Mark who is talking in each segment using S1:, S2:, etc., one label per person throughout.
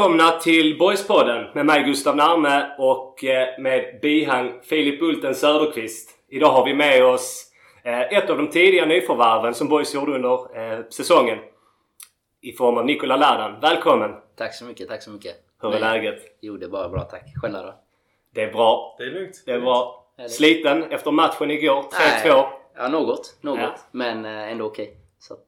S1: välkomna till Boyspodden med mig Gustav Narme och eh, med bihang Filip Bulten Söderqvist. Idag har vi med oss eh, ett av de tidiga nyförvärven som Boys gjorde under eh, säsongen. I form av Nikola Ladan. Välkommen!
S2: Tack så mycket, tack så mycket.
S1: Hur är läget?
S2: Jo, det är bara bra tack. Själva då?
S1: Det är bra.
S3: Det är lugnt.
S1: Det är bra.
S2: Härligt.
S1: Sliten efter matchen igår. 3-2.
S2: Nej, Ja, något. Något.
S1: Ja.
S2: Men ändå okej. Så att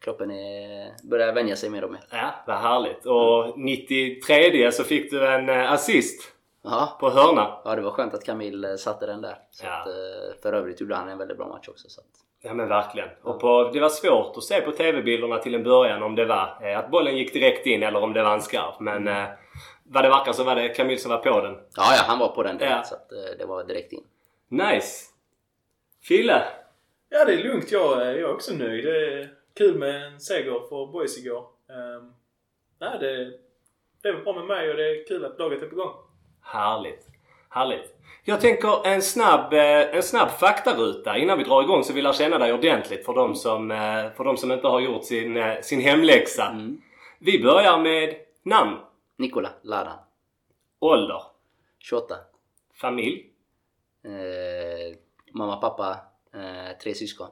S2: kroppen är, börjar vänja sig mer och mer.
S1: Ja, vad härligt. Och 93 så fick du en eh, assist
S2: Ja.
S1: på hörna.
S2: ja, det var skönt att Camille eh, satte den där. Så
S1: Ja.
S2: att, eh, för övrigt gjorde han en väldigt bra match också. Så att,
S1: Ja men verkligen. Och på, det var svårt att se på TV-bilderna till en början om det var eh, att bollen gick direkt in eller om det var en skarp. Men eh, vad det verkar så var det Camille som var på den.
S2: ja, ja, han var på den direkt
S1: Ja.
S2: så att, eh, det var direkt in.
S1: Nice! Fille!
S3: Ja, det är lugnt. Jag, jag är också nöjd. Kul med en seger för Boys igår. Um, nej, det, det är väl bra med mig och det är kul att laget är på gång.
S1: Härligt. Härligt. Jag tänker en snabb, eh, en snabb faktaruta innan vi drar igång så vi lär känna dig ordentligt för de som, eh, för de som inte har gjort sin, eh, sin hemläxa.
S2: Mm.
S1: Vi börjar med namn,
S2: Nikola Ladan.
S1: ålder,
S2: 28.
S1: familj,
S2: Eh, mamma, pappa, eh, tre syskon.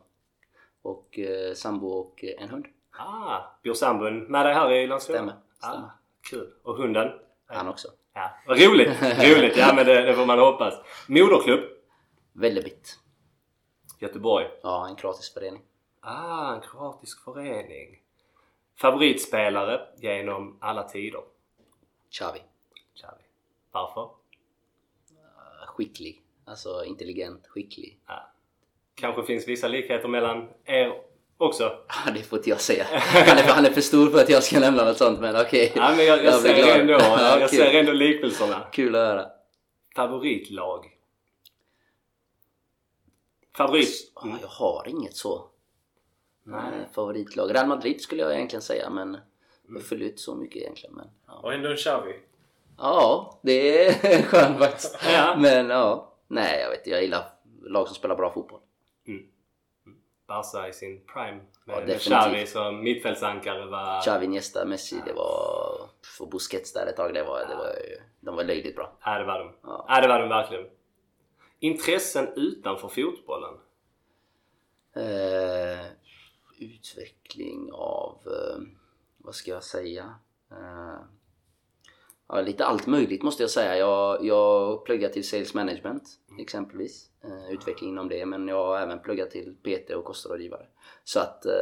S2: Och eh, sambo och eh, en hund.
S1: Ah, bor sambon med dig här i Landskrona?
S2: Stämmer, stämmer.
S1: Ah, kul. Och hunden?
S2: Han också.
S1: Ja, roligt! roligt! Ja men det, det får man hoppas. Moderklubb?
S2: Velebit.
S1: Göteborg.
S2: Ja, en kroatisk förening.
S1: Ah, en kroatisk förening. Favoritspelare genom alla tider?
S2: Xavi.
S1: Xavi. Varför?
S2: Eh, Skicklig. Alltså intelligent, skicklig.
S1: Ja. Kanske finns vissa likheter mellan er också?
S2: Ah, det får inte jag säga. Han är, han är för stor för att jag ska nämna något sånt men okej.
S1: Ja, men jag, jag,
S2: blir
S1: ser
S2: glad.
S1: ändå,
S2: Ja,
S1: jag
S2: kul.
S1: ser ändå liknelserna.
S2: Kul att höra.
S1: Favoritlag? Favorit?
S2: Ah, Jag har inget så. Nej. Favoritlag. Real Madrid skulle jag egentligen säga men jag följer inte så mycket egentligen. Men, ja.
S3: Och ändå en Xavi.
S2: ja, det är skönt faktiskt.
S1: Ja.
S2: Men ja. Nej, jag vet inte. Jag gillar lag som spelar bra fotboll.
S1: Barca i sin prime.
S2: Ja,
S1: Med,
S2: definitivt.
S1: Xavi som mittfältsankare var...
S2: Xavi, Iniesta, Messi, det var... Och Busquets där ett tag, det var, det var, de var löjligt bra.
S1: Ja, det var de.
S2: Ja.
S1: Ja, det var de verkligen. Intressen utanför fotbollen?
S2: Eh, utveckling av, eh, vad ska jag säga? Eh, ja, lite allt möjligt måste jag säga. Jag, jag pluggar till Sales Management exempelvis. Eh, utveckling inom det. Men jag har även pluggat till PT och kostrådgivare. Så att eh,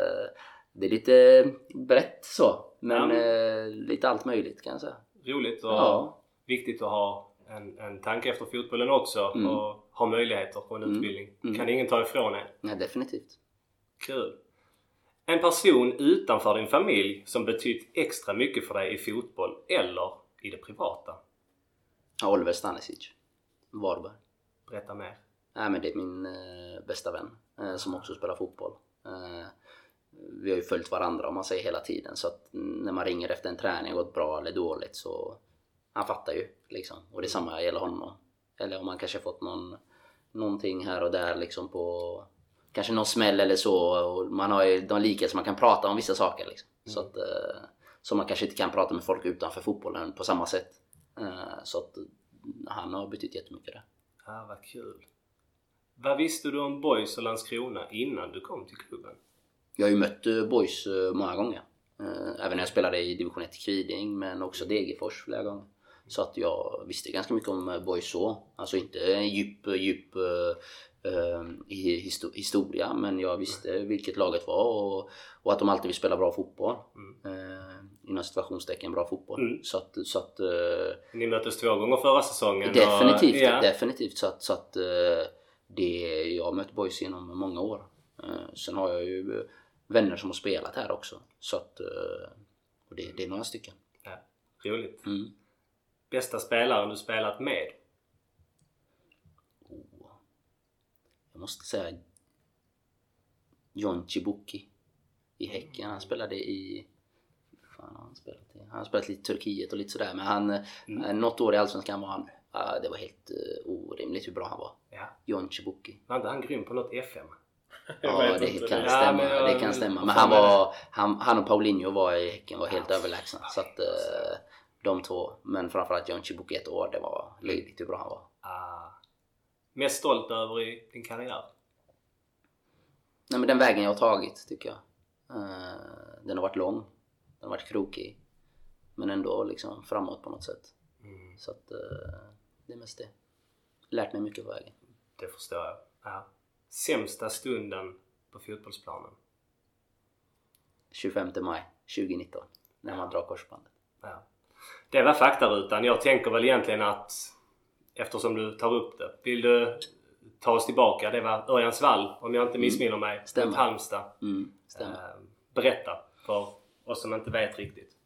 S2: det är lite brett så. Men
S1: Ja.
S2: eh, lite allt möjligt kan jag säga.
S1: Roligt och
S2: Ja.
S1: viktigt att ha en, en tanke efter fotbollen också
S2: Mm.
S1: och ha möjligheter på en utbildning.
S2: Mm.
S1: kan ingen ta ifrån er.
S2: Ja, definitivt.
S1: Kul! En person utanför din familj som betytt extra mycket för dig i fotboll eller i det privata?
S2: Oliver Stanisic. Varberg.
S1: Berätta mer.
S2: Nej men det är min eh, bästa vän eh, som också spelar fotboll. Eh, vi har ju följt varandra om man säger hela tiden så att när man ringer efter en träning har gått bra eller dåligt så han fattar ju liksom. Och detsamma gäller honom. Eller om man kanske fått någon, någonting här och där liksom på kanske någon smäll eller så och man har ju de likheter man kan prata om vissa saker liksom. Så att eh, som man kanske inte kan prata med folk utanför fotbollen på samma sätt. Eh, så att han har betytt jättemycket där.
S1: Ah, vad kul! Vad visste du om Boys och Landskrona innan du kom till klubben?
S2: Jag har ju mött eh, boys eh, många gånger. Även när jag spelade i division 1 i Kviding men också Degerfors flera gånger. Så att jag visste ganska mycket om boys så. Alltså inte djup, djup i histo- historia men jag visste vilket laget var och, och att de alltid vill spela bra fotboll. Eh, inom situationstecken bra fotboll.
S1: Mm.
S2: Så att, så att eh,
S1: Ni möttes två gånger förra säsongen. och-
S2: Definitivt,
S1: ja.
S2: definitivt. Så att, så att eh, det, jag har mött boys genom många år. Eh, Sen har jag ju vänner som har spelat här också. Så att, och det, det är några stycken.
S1: ja. Roligt.
S2: Mm.
S1: Bästa spelaren du spelat med?
S2: Oh. Jag måste säga John Chibuki i Häcken. Han spelade i... Fan, har han, spelat i? han har spelat lite i Turkiet och lite sådär men han... Mm. Något år i Allsvenskan var han... ja, det var helt uh, orimligt. hur bra han var.
S1: Ja.
S2: John Chibuki.
S1: Var inte han grym på något FM?
S2: Ja, det kan
S3: Det-
S1: Ja,
S2: stämma.
S1: men jag-
S2: det kan stämma. Men han var... Han, han och Paulinho var i Häcken var helt
S1: Ja.
S2: överlägsna. Så att eh, de två. Men framförallt John Chibuki ett år. Det var löjligt hur bra han var.
S1: Ah. Mest stolt över i din karriär?
S2: Nej men den vägen jag har tagit tycker jag. Eh, den har varit lång. Den har varit krokig. Men ändå liksom framåt på något sätt.
S1: Mm.
S2: Så att eh, det är mest det. Lärt mig mycket på vägen.
S1: Det förstår jag. Ja. Sämsta stunden på fotbollsplanen?
S2: 25 maj 2019. När man drar korsbandet.
S1: Ja. Det var faktarutan. Jag tänker väl egentligen att eftersom du tar upp det. Vill du ta oss tillbaka? Det var Örjansvall om jag inte missminner mig.
S2: Stämmer.
S1: Halmstad.
S2: Mm, stämmer.
S1: Eh, berätta för och som inte vet riktigt.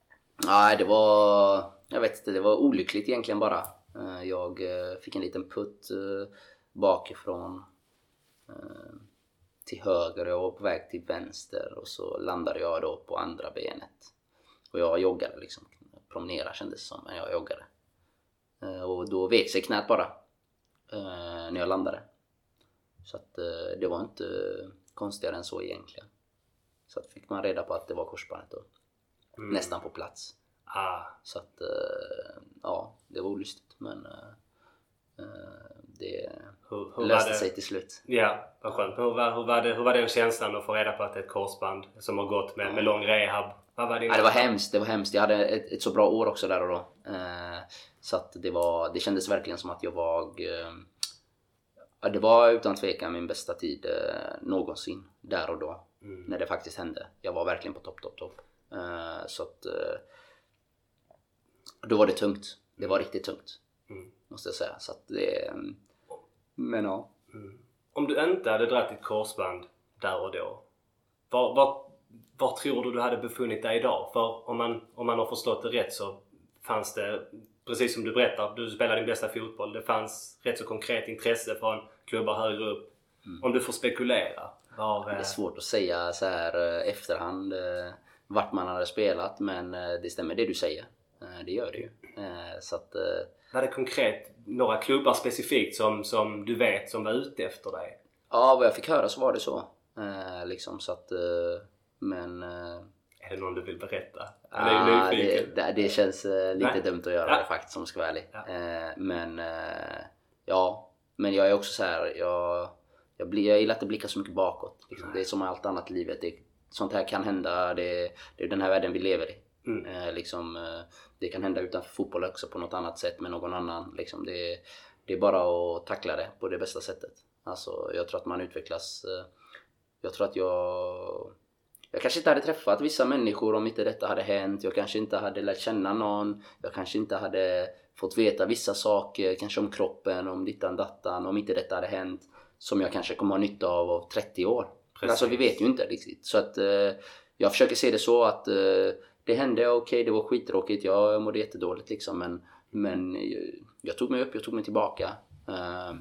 S2: Nej, det var... Jag vet inte, det var olyckligt egentligen bara. Eh, jag eh, fick en liten putt eh, bakifrån till höger och jag var på väg till vänster och så landade jag då på andra benet. Och jag joggade liksom. Promenera kändes det som, men jag joggade. Och då vek sig knät bara. När jag landade. Så att det var inte konstigare än så egentligen. Så att fick man reda på att det var korsbandet då.
S1: Mm.
S2: Nästan på plats.
S1: Ah,
S2: Så att, eh, ja, det var olustigt men eh, eh, det
S1: hur, hur
S2: löste
S1: det?
S2: sig till slut.
S1: Ja, vad skönt. Hur var, hur, var det, hur var den känslan att få reda på att det är ett korsband som har gått med, med lång rehab? Vad var din
S2: Ja, det var hemskt, det var hemskt. Jag hade ett, ett så bra år också där och då. Så att det var, det kändes verkligen som att jag var... Det var utan tvekan min bästa tid någonsin där och då.
S1: Mm.
S2: När det faktiskt hände. Jag var verkligen på topp, topp, topp. Eh, så att... Eh, då var det tungt. Det var riktigt tungt.
S1: Mm.
S2: Måste jag säga. Så att det... Men ja.
S1: Om du inte hade dragit ett korsband där och då. Var, var, var tror du du hade befunnit dig idag? För om man, om man har förstått det rätt så fanns det, precis som du berättar, du spelade din bästa fotboll. Det fanns rätt så konkret intresse från klubbar högre upp. Om du får spekulera. Var,
S2: Det är
S1: eh,
S2: svårt att säga så här eh, efterhand eh, vart man hade spelat men det stämmer det du säger. Det gör det ju. Så att...
S1: var det konkret några klubbar specifikt som, som du vet som var ute efter dig?
S2: Ja, vad jag fick höra så var det så. Liksom så att... Men...
S1: Är det någon du vill berätta?
S2: Ah, det, det, det känns lite
S1: Nej.
S2: dumt att göra
S1: Ja.
S2: det faktiskt om jag ska vara ärlig.
S1: Ja.
S2: Men... Ja. Men jag är också så här, jag... Jag, blir, jag gillar inte att blicka så mycket bakåt. Liksom. Det är som allt annat i livet. Det, sånt här kan hända. Det, det är den här världen vi lever i.
S1: Mm.
S2: Eh, liksom, eh, det kan hända utanför fotboll också på något annat sätt med någon annan. Liksom, det, det är bara att tackla det på det bästa sättet. Alltså, jag tror att man utvecklas. Eh, jag tror att jag... Jag kanske inte hade träffat vissa människor om inte detta hade hänt. Jag kanske inte hade lärt känna någon. Jag kanske inte hade fått veta vissa saker, kanske om kroppen, om dittan dattan, om inte detta hade hänt. Som jag kanske kommer ha nytta av om 30 år.
S1: Precis.
S2: Alltså vi vet ju inte riktigt. Så att eh, jag försöker se det så att eh, det hände, okej det var skittråkigt, ja, jag mådde jättedåligt liksom men, men jag, jag tog mig upp, jag tog mig tillbaka. Eh,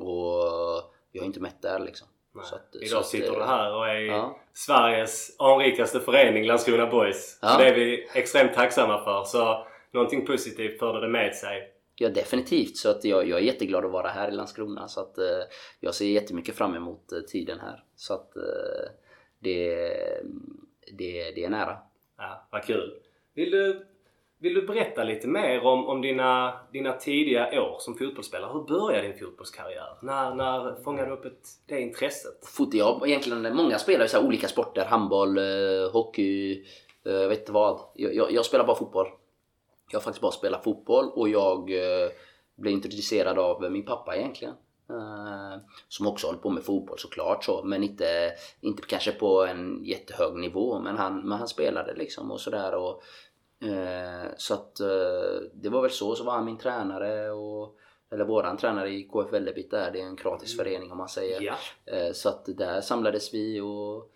S2: och jag är inte mätt där liksom. Att-
S1: Idag sitter
S2: eh,
S1: du här och är
S2: ja.
S1: Sveriges anrikaste förening, Landskrona Boys.
S2: Ja.
S1: Så det är vi extremt tacksamma för. Så någonting positivt förde det med sig.
S2: Ja definitivt, så att jag, jag är jätteglad att vara här i Landskrona så att eh, jag ser jättemycket fram emot eh, tiden här. Så att eh, det, det, det är nära.
S1: Ja, vad kul. Vill du, vill du berätta lite mer om, om dina, dina tidiga år som fotbollsspelare? Hur började din fotbollskarriär? När, när fångade du upp ett, det intresset?
S2: Fot, jag, egentligen, många spelar ju så olika sporter. Handboll, eh, hockey, eh, jag vet inte vad. Jag, jag, jag spelar bara fotboll. Jag har faktiskt bara spelat fotboll och jag eh, blev introducerad av min pappa egentligen. Eh, som också håller på med fotboll såklart så, men inte, inte kanske på en jättehög nivå. Men han, men han spelade liksom och sådär. Och, eh, så att det var väl så. Så var han min tränare och eller våran tränare i KF Vällebit där, det är en kroatisk förening om man säger.
S1: Ja.
S2: Så att där samlades vi och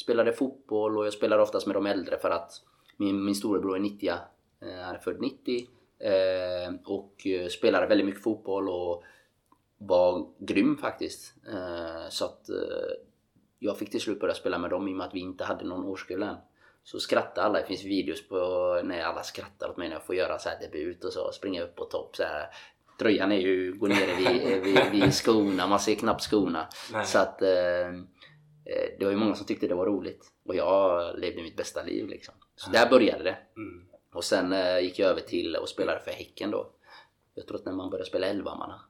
S2: spelade fotboll och jag spelade oftast med de äldre för att min, min storebror är 90 eh, Han är född 90 eh, och eh, spelade väldigt mycket fotboll och var grym faktiskt. Eh, Så att eh, jag fick till slut börja spela med dem i och med att vi inte hade någon årskull än. Så skrattade alla, det finns videos på när alla skrattar åt mig när jag får göra så här debut och så springa upp på topp så här Dröjan är ju, går ner vid, vid, vid skorna, man ser knappt skorna.
S1: Nej.
S2: Så att eh, eh, det var ju många som tyckte det var roligt. Och jag levde mitt bästa liv liksom. Så där började det.
S1: Mm.
S2: Och sen eh, gick jag över till och spelade för Häcken då. Jag tror att när man började spela elvamanna.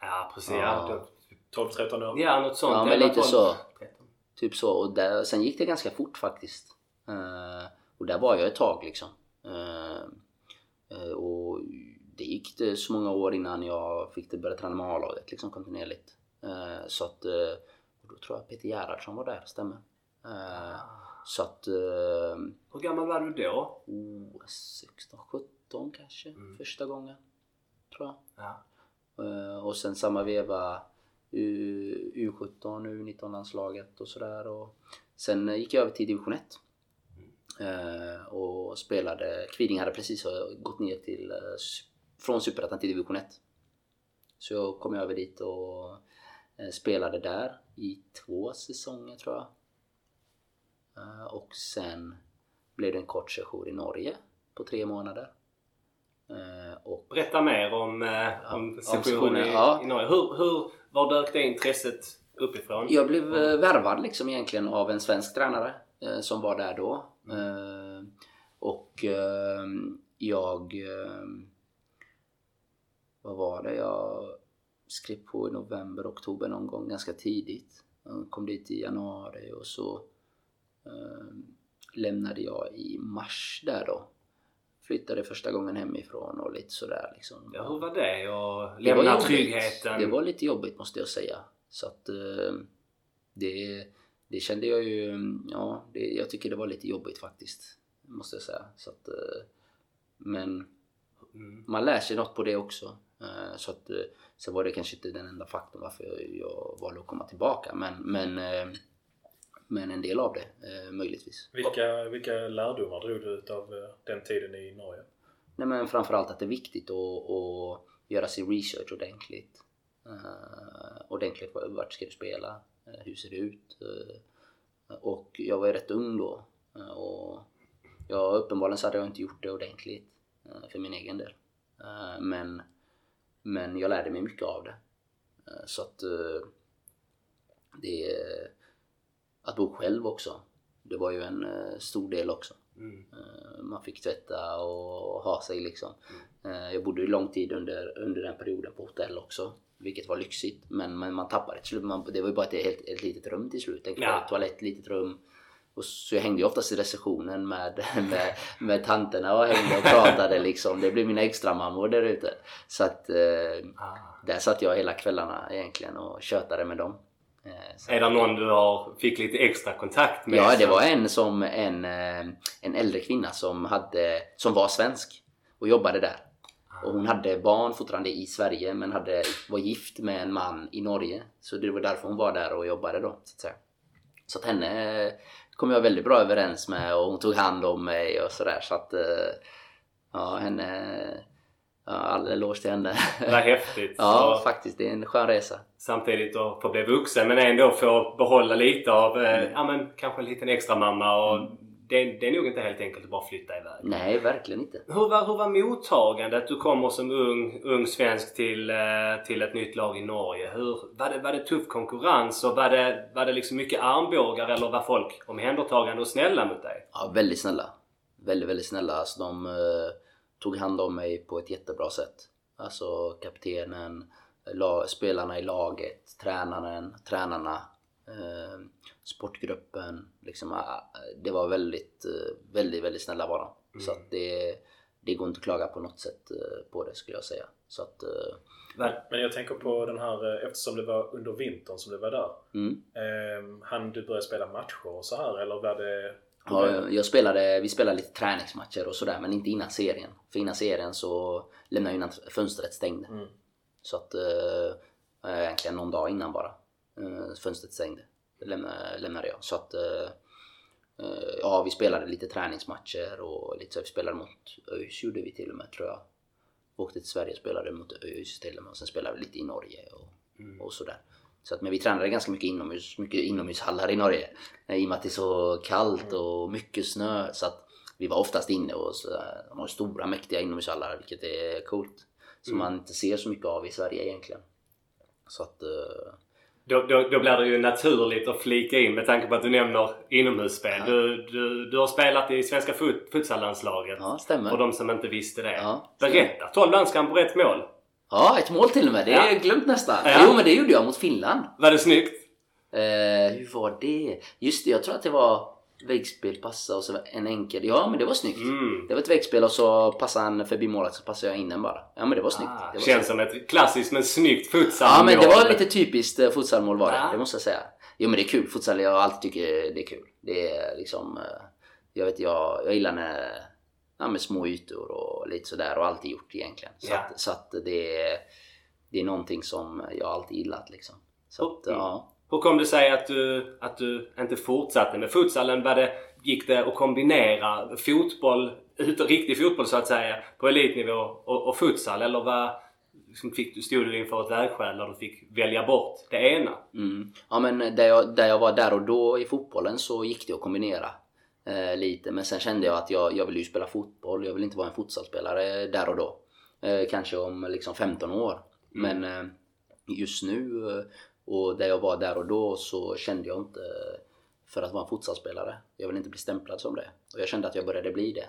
S1: Ja, precis.
S2: Ja.
S1: Ja,
S3: 12-13 år.
S1: ja något sånt.
S2: Ja, men
S1: 11,
S2: lite
S1: 12,
S2: så.
S1: 13.
S2: Typ så. Och där, sen gick det ganska fort faktiskt. Eh, och där var jag ett tag liksom. Eh, eh, och det gick det så många år innan jag fick det börja träna med A-laget liksom kontinuerligt. Så att, och då tror jag Peter Gerhardsson var där, stämmer. Eh, så att, eh,
S1: Hur gammal var du då?
S2: oh, 16, 17 kanske
S1: Mm.
S2: första gången. Tror jag.
S1: Ja.
S2: Eh, Och sen samma veva U, U17, U19-landslaget och sådär. Och sen gick jag över till division 1. Eh, Och spelade, Kviding hade precis gått ner till, eh, från Superettan till division 1. Så jag kom över dit och eh, spelade där i två säsonger tror jag. Eh, Och sen blev det en kort session i Norge på tre månader. Eh, Och
S1: Berätta mer om, eh,
S2: Ja,
S1: om sessionen i,
S2: ja.
S1: i Norge. Hur, hur, var dök det intresset uppifrån?
S2: Jag blev eh, värvad liksom egentligen av en svensk tränare som var där då.
S1: Mm.
S2: Och eh, jag... Eh, vad var det? Jag skrev på i november, oktober någon gång ganska tidigt. Jag kom dit i januari och så lämnade jag i mars där då. Flyttade första gången hemifrån och lite sådär liksom.
S1: Ja, hur var det att
S2: Det var
S1: lämna
S2: jobbigt.
S1: tryggheten?
S2: Det var lite jobbigt måste jag säga. Så att eh, det, det kände jag ju, ja, det, jag tycker det var lite jobbigt faktiskt. Måste jag säga. Så att, eh, men
S1: Mm.
S2: man lär sig något på det också. Eh, Så att, eh, sen var det kanske inte den enda faktorn varför jag, valde att komma tillbaka. Men, men, eh, men en del av det, eh, möjligtvis.
S3: Vilka, vilka lärdomar drog du ut av eh, den tiden i Norge?
S2: Nej men framförallt att det är viktigt att, att göra sin research ordentligt. Uh, ordentligt var- vart ska du spela? Eh, hur ser det ut? Eh, och jag var ju rätt ung då. Eh, och ja, uppenbarligen så hade jag inte gjort det ordentligt eh, för min egen del. Eh, men, men jag lärde mig mycket av det. Eh, så att eh, det... Att bo själv också. Det var ju en eh, stor del också.
S1: Mm.
S2: Eh, Man fick tvätta och ha sig liksom. Eh, Jag bodde ju lång tid under, under den perioden på hotell också. Vilket var lyxigt. Men, men man tappade till slut. Man, det var ju bara ett, helt, ett litet rum till slut. En
S1: Ja.
S2: toalett, litet rum. Och så jag hängde ju oftast i receptionen med, med, med tanterna och hängde och pratade liksom. Det blev mina extra mammor där ute. Så att eh,
S1: Ah.
S2: där satt jag hela kvällarna egentligen och tjötade med dem. Eh, så-
S1: Är det någon du har, fick lite extra kontakt med?
S2: Ja, det var en som en, eh, en äldre kvinna som, hade, som var svensk och jobbade där. Och hon hade barn fortfarande i Sverige men hade, var gift med en man i Norge. Så det var därför hon var där och jobbade då. Så att, säga. Så att henne kom jag väldigt bra överens med och hon tog hand om mig och sådär. Så att eh, ja, henne... Ja, all eloge till henne.
S1: Var häftigt.
S2: ja, faktiskt. Det är en skön resa.
S1: samtidigt att få bli vuxen men ändå få behålla lite av, eh, ja men kanske en liten extra mamma och det, det är nog inte helt enkelt att bara flytta iväg.
S2: Nej, verkligen inte.
S1: Hur var, hur var mottagandet? Du kommer som ung, ung svensk till, eh, till ett nytt lag i Norge. Hur, var, det, var det tuff konkurrens och var det, var det liksom mycket armbågar eller var folk omhändertagande och snälla mot dig?
S2: Ja, väldigt snälla. Väldigt, väldigt snälla. Alltså, de eh, tog hand om mig på ett jättebra sätt. Alltså kaptenen, la, spelarna i laget, tränaren, tränarna, eh, sportgruppen. Liksom, ah, det var väldigt, eh, väldigt, väldigt snälla var de. Så att det, det går inte att klaga på något sätt eh, på det skulle jag säga. Så att, eh,
S1: Var,
S3: Men jag tänker på den här, eftersom det var under vintern som du var där.
S2: mm.
S3: Eh, hann du börja spela matcher och så här eller var det...
S2: Ja, jag spelade, vi spelade lite träningsmatcher och sådär men inte innan serien. För innan serien så lämnade jag innan fönstret stängde.
S3: Mm.
S2: Så att eh, egentligen någon dag innan bara. Eh, fönstret stängde. Lämnade, lämnade jag. Så att eh, eh, ja, vi spelade lite träningsmatcher och lite så. Vi spelade mot ÖIS gjorde vi till och med tror jag. Vi åkte till Sverige och spelade mot ÖIS till och med och sen spelade vi lite i Norge och, och sådär. Så att, men vi tränade ganska mycket inomhus, mycket inomhushallar i Norge. Eh, I och med att det är så kallt och mycket snö. Så att vi var oftast inne och så, de har stora mäktiga inomhushallar vilket är coolt. Som man inte ser så mycket av i Sverige egentligen. Så att... eh,
S1: Då, då, då blir det ju naturligt att flika in med tanke på att du nämner inomhusspel. Du, du, du har spelat i svenska fut, futsallandslaget.
S2: ja, stämmer.
S1: För de som inte visste det.
S2: Ja,
S1: Berätta! 12 landskamper på ett mål.
S2: Ja, ett mål till och med. Det är
S1: Ja.
S2: glömt nästan.
S1: Ja.
S2: Jo, men det gjorde jag mot Finland.
S1: Var det snyggt?
S2: Eh, hur var det? Just det, jag tror att det var väggspel, passa och så en enkel. Ja, men det var snyggt.
S1: Mm.
S2: Det var ett väggspel och så passade han förbi målet så passade jag in den bara. Ja, men det var snyggt.
S1: Ah,
S2: det var
S1: känns
S2: snyggt.
S1: som ett klassiskt men snyggt
S2: Ja,
S1: futsalmål.
S2: men det var lite typiskt eh, futsalmål var det.
S1: Ja.
S2: Det måste jag säga. Jo, men det är kul. Futsal, jag har alltid tycker det är kul. Det är liksom... eh, Jag vet, jag, jag gillar när... Ja, med små ytor och lite sådär och alltid gjort egentligen. Så,
S1: Ja.
S2: att, så att det är... Det är någonting som jag alltid gillat liksom. Så att,
S1: Mm.
S2: ja.
S1: Hur kom det sig att du, att du inte fortsatte med futsalen? Var det, gick det att kombinera fotboll, ut, riktig fotboll så att säga, på elitnivå och, och futsal? Eller var, liksom fick du, stod du inför ett vägskäl där du fick välja bort det ena?
S2: Mm. Ja men där jag, där jag var där och då i fotbollen så gick det att kombinera eh, lite. Men sen kände jag att jag, jag vill ju spela fotboll. Jag vill inte vara en futsalspelare där och då. Eh, kanske om liksom 15 år. Men eh, just nu eh, och där jag var där och då så kände jag inte för att vara en futsalspelare. Jag vill inte bli stämplad som det. Och jag kände att jag började bli det.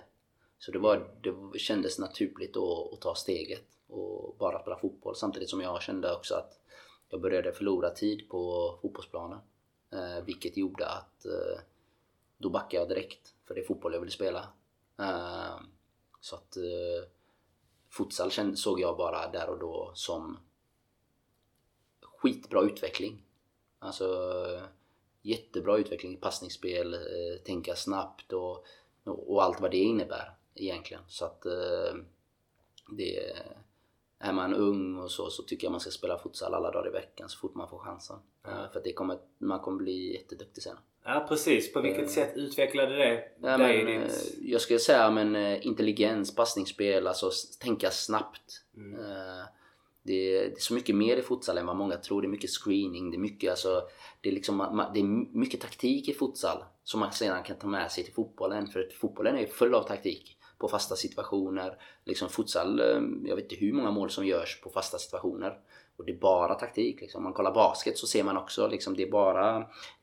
S2: Så det, var, det kändes naturligt att, att ta steget och bara spela fotboll. Samtidigt som jag kände också att jag började förlora tid på fotbollsplanen. Eh, vilket gjorde att eh, då backade jag direkt för det är fotboll jag ville spela. Eh, så att eh, futsal såg jag bara där och då som skitbra utveckling. Alltså jättebra utveckling i passningsspel, eh, tänka snabbt och, och, allt vad det innebär egentligen. Så att eh, det är man ung och så, så tycker jag man ska spela futsal alla dagar i veckan så fort man får chansen. Eh, För det kommer, man kommer bli jätteduktig sen.
S1: Ja precis. På vilket
S2: Eh.
S1: sätt utvecklade det
S2: Ja,
S1: dig
S2: men,
S1: ditt...
S2: eh, jag skulle säga men eh, intelligens, passningsspel, alltså tänka snabbt.
S1: Mm.
S2: Det är, det är så mycket mer i futsal än vad många tror. Det är mycket screening, det är mycket, alltså, det är liksom, det är mycket taktik i futsal som man sedan kan ta med sig till fotbollen. För att fotbollen är full av taktik på fasta situationer. Liksom futsal, jag vet inte hur många mål som görs på fasta situationer. Och det är bara taktik. Liksom. Om man kollar basket så ser man också liksom, det är bara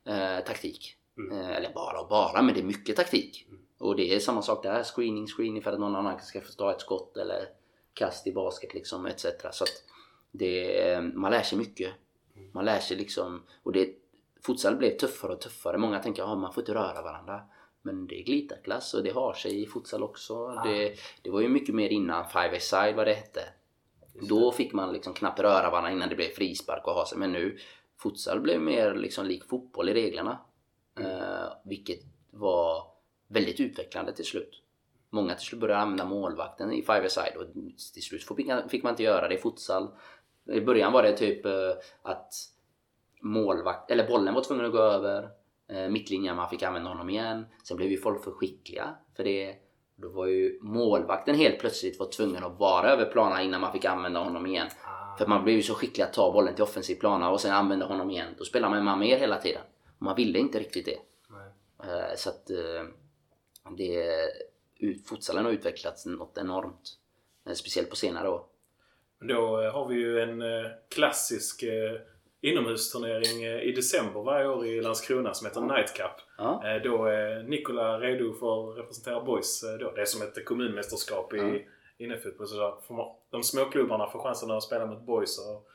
S2: eh, taktik.
S1: Mm.
S2: Eh, eller bara och bara, men det är mycket taktik. Och det är samma sak där. Screening, screening för att någon annan ska få ta ett skott eller kast i basket liksom etc. Så att det, är- man lär sig mycket. Man lär sig liksom, och det, futsal blev tuffare och tuffare. Många tänker att man får inte röra varandra. Men det är glitarklass och det har sig i futsal också. Det, det var ju mycket mer innan five a side vad det hette. Då fick man liksom knappt röra varandra innan det blev frispark och ha sig. Men nu, futsal blev mer liksom lik fotboll i reglerna. Eh, vilket var väldigt utvecklande till slut. Många till slut började använda målvakten i five side och till slut fick man- fick man inte göra det i futsal. I början var det typ eh, att målvakt, eller bollen var tvungen att gå över eh, mittlinjen, man fick använda honom igen. Sen blev ju folk för skickliga för det. Då var ju målvakten helt plötsligt var tvungen att vara över planen innan man fick använda honom igen.
S1: Ah.
S2: För man blev ju så skicklig att ta bollen till offensiv plana och sen använda honom igen. Då spelar man med mer hela tiden. Och man ville inte riktigt det.
S1: Nej.
S2: Eh, Så att eh, det, ut- futsalen har utvecklats något enormt. Eh, Speciellt på senare år.
S3: Då har vi ju en klassisk inomhusturnering eh, i december varje år i Landskrona som heter Night Cup.
S2: Ja.
S3: Eh, Då är Nikola redo för att representera boys. eh, Då. Det är som ett kommunmästerskap i
S2: Ja.
S3: man, de små klubbarna får chansen att spela mot boys och,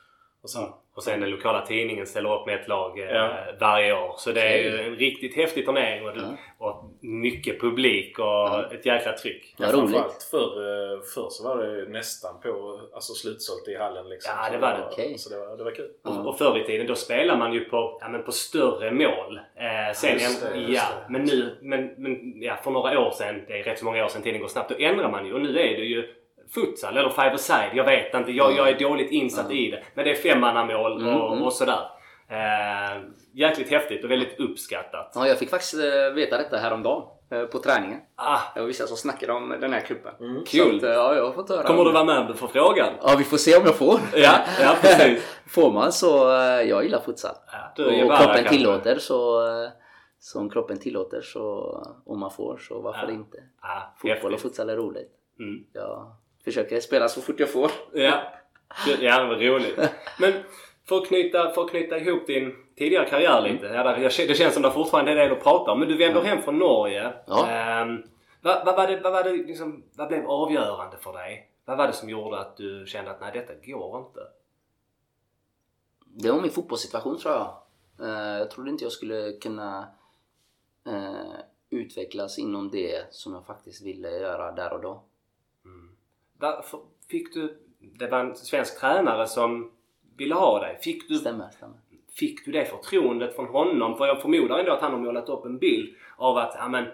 S3: och så.
S1: Mm. Och sen den lokala tidningen ställer upp med ett lag
S3: Ja.
S1: varje år. Så det är ju en riktigt häftig turnering och, du, och mycket publik och
S2: Ja.
S1: ett jäkla tryck.
S2: Ja, roligt.
S3: framförallt förr, eh, förr så var det nästan på alltså slutsålt i hallen. Liksom.
S1: Ja, det var det.
S2: Okej.
S3: Så det var, det var kul.
S2: Ja.
S1: Och, och förr i tiden då spelar man ju på, ja, men på större mål. Eh, sen,
S3: Just det, just
S1: ja,
S3: det.
S1: men nu, men, men ja, för några år sedan, det är rätt så många år sedan tiden går snabbt, då ändrar man ju. Och nu är det ju futsal eller five-a-side. Jag vet inte. Jag,
S2: Ja.
S1: jag är dåligt insatt i det. Men det är femmannamål
S2: Mm,
S1: och,
S2: mm.
S1: och sådär. Eh, jäkligt häftigt och väldigt uppskattat.
S2: Ja, jag fick faktiskt eh, veta detta häromdagen eh, på träningen.
S1: Ah,
S2: Det var vissa som snackade om den här klubben.
S1: Kul.
S2: Så att, eh, ja, jag har fått höra.
S1: kommer
S2: om
S1: du vara med får frågan?
S2: Ja, vi får se om jag får.
S1: Ja, ja precis.
S2: får man så, jag gillar futsal.
S1: Ja,
S2: och
S1: bara
S2: kroppen
S1: kanske.
S2: tillåter så, så om kroppen tillåter så, om man får så varför
S1: Ja.
S2: inte?
S1: Ja,
S2: Fotboll och
S1: häftigt.
S2: futsal är roligt.
S1: Mm.
S2: Ja, försöker spela så fort jag får.
S1: Ja, ja det var roligt. Men för att knyta, för att knyta ihop din tidigare karriär lite. Ja, där, jag- det känns som det fortfarande är en del att prata om. Men du vänder hem från Norge.
S2: Ja.
S1: Ehm, vad, vad, var det, vad, var det liksom, vad blev avgörande för dig? Vad var det som gjorde att du kände att nej, detta går inte?
S2: Det var min fotbollssituation tror jag. Eh, Jag trodde inte jag skulle kunna eh, utvecklas inom det som jag faktiskt ville göra där och då.
S1: Varför fick du... Det var en svensk tränare som ville ha dig. Fick du,
S2: Stämmer, stämmer.
S1: fick du det förtroendet från honom? För jag förmodar ändå att han har målat upp en bild av att ja, men,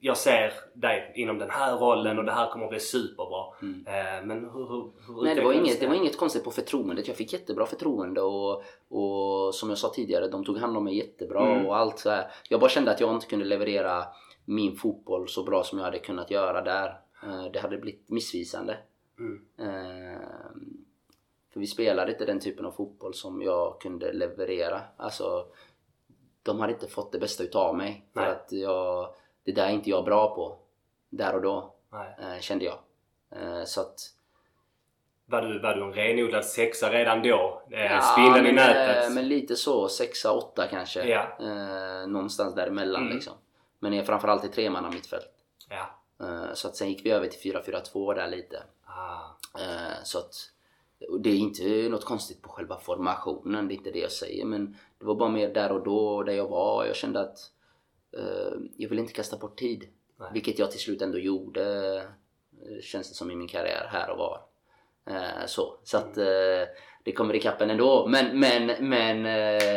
S1: jag ser dig inom den här rollen och det här kommer att bli superbra. Eh, men hur, hur, hur
S2: Mm. Nej, det var, inget, det var inget konstigt på förtroendet. Jag fick jättebra förtroende och, och som jag sa tidigare, de tog hand om mig jättebra
S1: Mm.
S2: och allt så här. Jag bara kände att jag inte kunde leverera min fotboll så bra som jag hade kunnat göra där. Eh, Det hade blivit missvisande.
S1: Mm.
S2: För vi spelade inte den typen av fotboll som jag kunde leverera. Alltså, de hade inte fått det bästa utav mig. För
S1: Nej.
S2: att jag, det där är inte jag bra på. Där och då, eh, kände jag. Eh, Så att
S1: Var du, var du en renodlad sexa redan då? Eh, Spindeln i
S2: men,
S1: nätet?
S2: eh, men lite så, sexa, åtta kanske.
S1: Ja.
S2: Eh, någonstans däremellan
S1: Mm.
S2: liksom. Men framförallt i tremanna mittfält.
S1: Ja.
S2: Eh, så att sen gick vi över till 4-4-2 där lite.
S1: Ah.
S2: Eh, så att det är inte något konstigt på själva formationen, det är inte det jag säger. Men det var bara mer där och då, där jag var. Jag kände att eh, jag ville inte kasta bort tid.
S1: Nej.
S2: Vilket jag till slut ändå gjorde, eh, känns det som i min karriär här och var. Eh, så så att eh, det kommer ikapp en ändå. Men, men, men eh,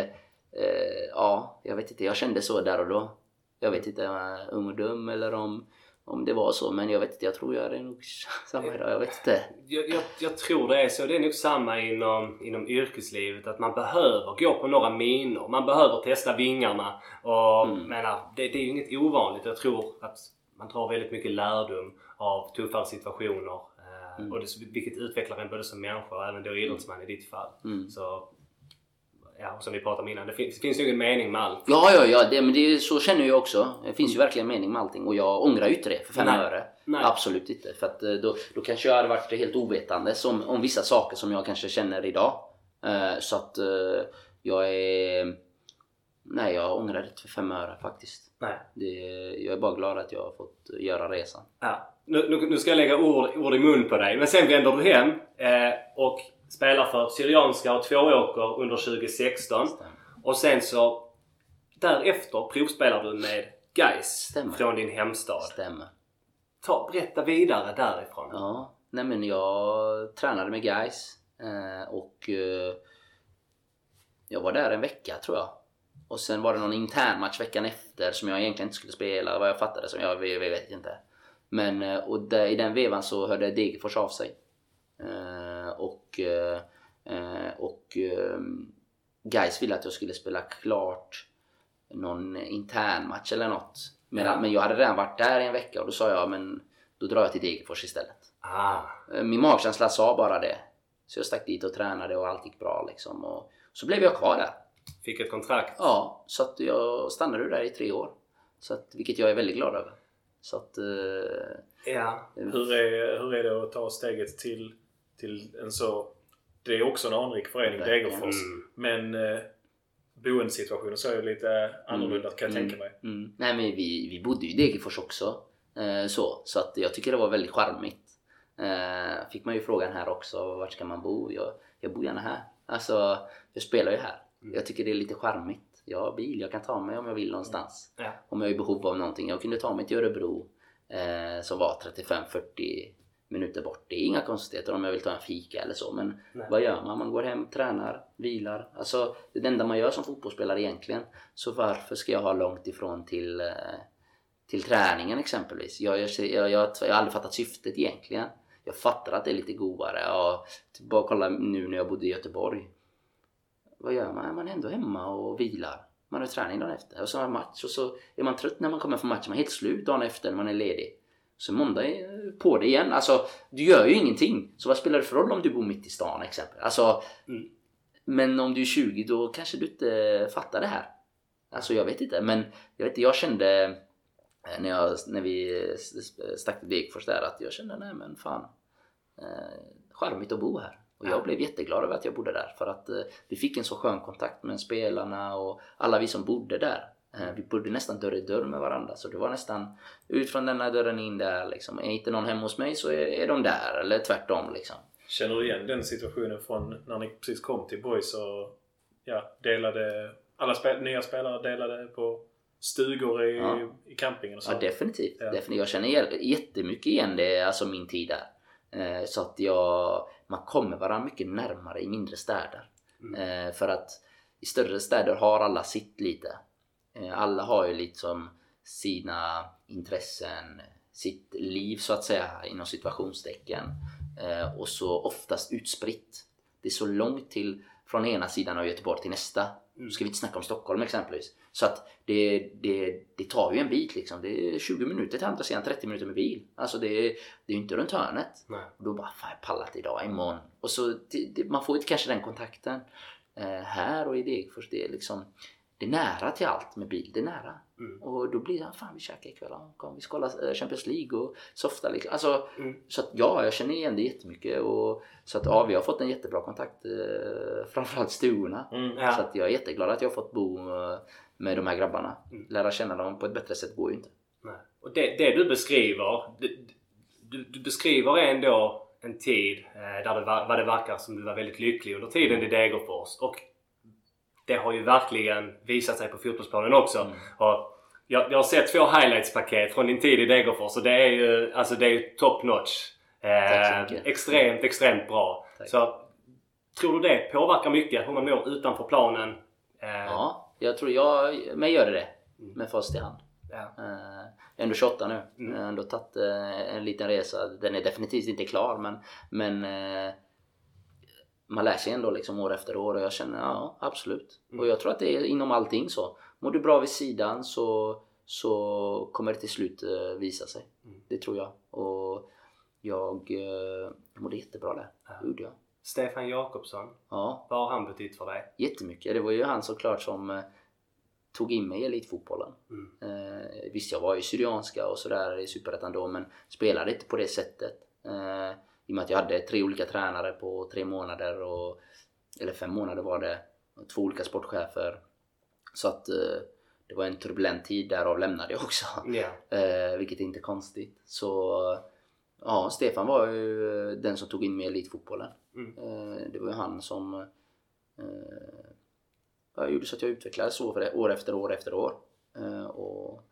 S2: eh, ja, jag vet inte. Jag kände så där och då. Jag vet inte om jag är ung och dum eller om, om det var så. Men jag vet inte. Jag tror jag är nog samma idag. Jag vet inte.
S1: Jag, jag, jag tror det är så. Det är nog samma inom, inom yrkeslivet. Att man behöver gå på några minor. Man behöver testa vingarna. Och
S2: Mm.
S1: menar, det, det är ju inget ovanligt. Jag tror att man tar väldigt mycket lärdom av tuffare situationer. Eh,
S2: Mm.
S1: och det, vilket utvecklar en både som människa och även då idrottsman i ditt fall.
S2: Mm.
S1: Så, ja, som vi pratade om innan. Det finns, det finns ju ingen mening med allt.
S2: Ja, ja, ja. Det, men det, så känner jag också. Det finns ju verkligen mening med allting. Och jag ångrar ju inte det för fem
S1: Nej.
S2: öre.
S1: Nej.
S2: Absolut inte. För att eh, då, då kanske jag hade varit helt ovetande som, om vissa saker som jag kanske känner idag. Eh, så att eh, jag är... Nej, jag ångrar inte för fem öre faktiskt.
S1: Nej.
S2: Det, jag är bara glad att jag har fått göra resan.
S1: Ja. Nu, nu, nu ska jag lägga ord, ord i mun på dig. Men sen vänder du hem eh, och spelar för Syrianska och Tvååker under 2016. Och sen så därefter provspelar du med Gais
S2: Stämmer.
S1: från din hemstad.
S2: Stämmer.
S1: Ta, berätta vidare därifrån.
S2: Ja, nej men jag tränade med guys eh, och eh, jag var där en vecka tror jag. Och sen var det någon intern match veckan efter som jag egentligen inte skulle spela vad jag fattade som jag, jag vet inte. Men eh, och där, i den vevan så hörde Degerfors av sig. Eh, och eh, eh, och eh, guys ville att jag skulle spela klart någon intern match eller något. Men,
S1: Ja.
S2: men jag hade redan varit där i en vecka och då sa jag men då drar jag till Degerfors istället.
S1: Ah.
S2: Eh, Min magkänsla sa bara det. Så jag stack dit och tränade och allt gick bra liksom. Och så blev jag kvar där.
S1: Fick ett kontrakt.
S2: Ja, så att jag stannade där i tre år. Så att, vilket jag är väldigt glad över. Så att...
S1: Ja.
S3: Hur är, hur är det att ta steget till, till en så... Det är också en anrik förening. Degerfors.
S1: Mm.
S3: Men eh, boendesituationen så är ju lite annorlunda kan jag
S2: mm,
S3: tänka mig.
S2: Mm. Nej men vi, vi bodde ju i Degerfors också. Eh, så, så att jag tycker det var väldigt charmigt. Eh, fick man ju frågan här också, vart ska man bo? Jag, jag bor gärna här. Alltså, jag spelar ju här.
S1: Mm.
S2: Jag tycker det är lite charmigt. Jag har bil, jag kan ta mig om jag vill någonstans.
S1: Ja.
S2: Om jag är i behov av någonting. Jag kunde ta mig till Örebro eh, som var 35-40 minuter bort. Det är inga konstigheter om jag vill ta en fika eller så. Men
S1: Nej.
S2: vad gör man? Man går hem, tränar, vilar. Alltså det enda man gör som fotbollsspelare egentligen. Så varför ska jag ha långt ifrån till, eh, till träningen exempelvis? Jag, jag, jag, jag, jag har aldrig fattat syftet egentligen. Jag fattar att det är lite godare. Ja, typ bara kolla nu när jag bodde i Göteborg. Vad gör man? Man är ändå hemma och vilar. Man har träning dagen efter och så har man match och så är man trött när man kommer från matchen. Man är helt slut dagen efter när man är ledig. Så måndag är på det igen. Alltså, du gör ju ingenting. Så vad spelar det för roll om du bor mitt i stan exempel? Alltså,
S1: Mm.
S2: men om du är 20 då kanske du inte fattar det här. Alltså jag vet inte. Men jag, vet, inte, jag kände eh, när, jag, när vi stack till Degerfors där att jag kände nej men fan. eh, charmigt att bo här. Och jag blev jätteglad över att jag bodde där för att eh, vi fick en så skön kontakt med spelarna och alla vi som bodde där. Eh, vi bodde nästan dörr i dörr med varandra så det var nästan ut från denna dörren in där liksom. Är inte någon hemma hos mig så är, är de där eller tvärtom liksom.
S3: Känner du igen den situationen från när ni precis kom till Boys och ja, delade... Alla spe, nya spelare delade på stugor i,
S2: Ja.
S3: i campingen och så?
S2: Ja definitivt.
S3: Ja.
S2: definitivt. Jag känner jä- jättemycket igen det, alltså min tid där. Eh, så att jag, man kommer varandra mycket närmare i mindre städer. Eh, för att i större städer har alla sitt lite. Eh, alla har ju liksom sina intressen, sitt liv så att säga inom situationstecken. Eh, och så oftast utspritt. Det är så långt till från ena sidan av Göteborg till nästa. Nu ska vi inte snacka om Stockholm exempelvis. Så att det, det, det tar ju en bit liksom. Det är 20 minuter till andra sidan, 30 minuter med bil. Alltså det, är- det är ju inte runt hörnet.
S1: Nej.
S2: Och då bara, fan jag pallar inte idag, imorgon. Och så, det, man får ju kanske den kontakten. Eh, här och i Degerfors, det är liksom det är nära till allt med bil, det är nära.
S1: Mm.
S2: Och då blir det, fan vi käkar ikväll, kom vi ska kolla eh, Champions League och softa liksom. Alltså,
S1: Mm.
S2: så att ja, jag känner igen det jättemycket. Och, så att ja, vi har fått en jättebra kontakt, eh, framförallt stugorna.
S3: Mm.
S1: Ja.
S2: Så att jag är jätteglad att jag har fått bo eh, med de här grabbarna.
S1: Mm.
S2: Lära känna dem på ett bättre sätt går ju inte.
S1: Nej. Och det, det du beskriver, det, du, du beskriver ändå en tid eh, där det, var, vad det verkar som du var väldigt lycklig under tiden i Degerfors. Och det har ju verkligen visat sig på fotbollsplanen också.
S2: Mm.
S1: Och jag, jag har sett två highlights-paket från din tid i Degerfors och det är ju, alltså det är ju top notch. Eh, extremt, extremt bra.
S2: Tack.
S1: Så tror du det påverkar mycket hur man mår utanför planen? Eh,
S2: Ja, jag tror jag, mig gör det det.
S1: Mm.
S2: Med fast i hand.
S1: ja.
S2: Eh, Jag är ändå 28 nu.
S1: Mm.
S2: Jag har ändå tagit eh, en liten resa. Den är definitivt inte klar men, men eh, man lär sig ändå liksom år efter år och jag känner ja absolut.
S1: Mm.
S2: Och jag tror att det är inom allting så. Mår du bra vid sidan så, så kommer det till slut eh, visa sig.
S1: Mm.
S2: Det tror jag. Och jag, eh, mådde jättebra där. Det gjorde jag.
S1: Stefan Jakobsson,
S2: Ja,
S1: vad har han betytt för dig?
S2: jättemycket. Det var ju han såklart som eh, tog in mig i elitfotbollen.
S1: Mm.
S2: Eh, visst, jag var ju Syrianska och sådär i Superettan då, men spelade inte på det sättet. Eh, I och med att jag hade tre olika tränare på tre månader, och, eller fem månader var det. Och två olika sportchefer. Så att eh, det var en turbulent tid, därav lämnade jag också. Eh, vilket är inte konstigt. Så ja, Stefan var ju den som tog in mig i elitfotbollen.
S1: Mm.
S2: Eh, det var ju han som eh, gjorde så att jag utvecklades år, för- år efter år efter år. Eh, och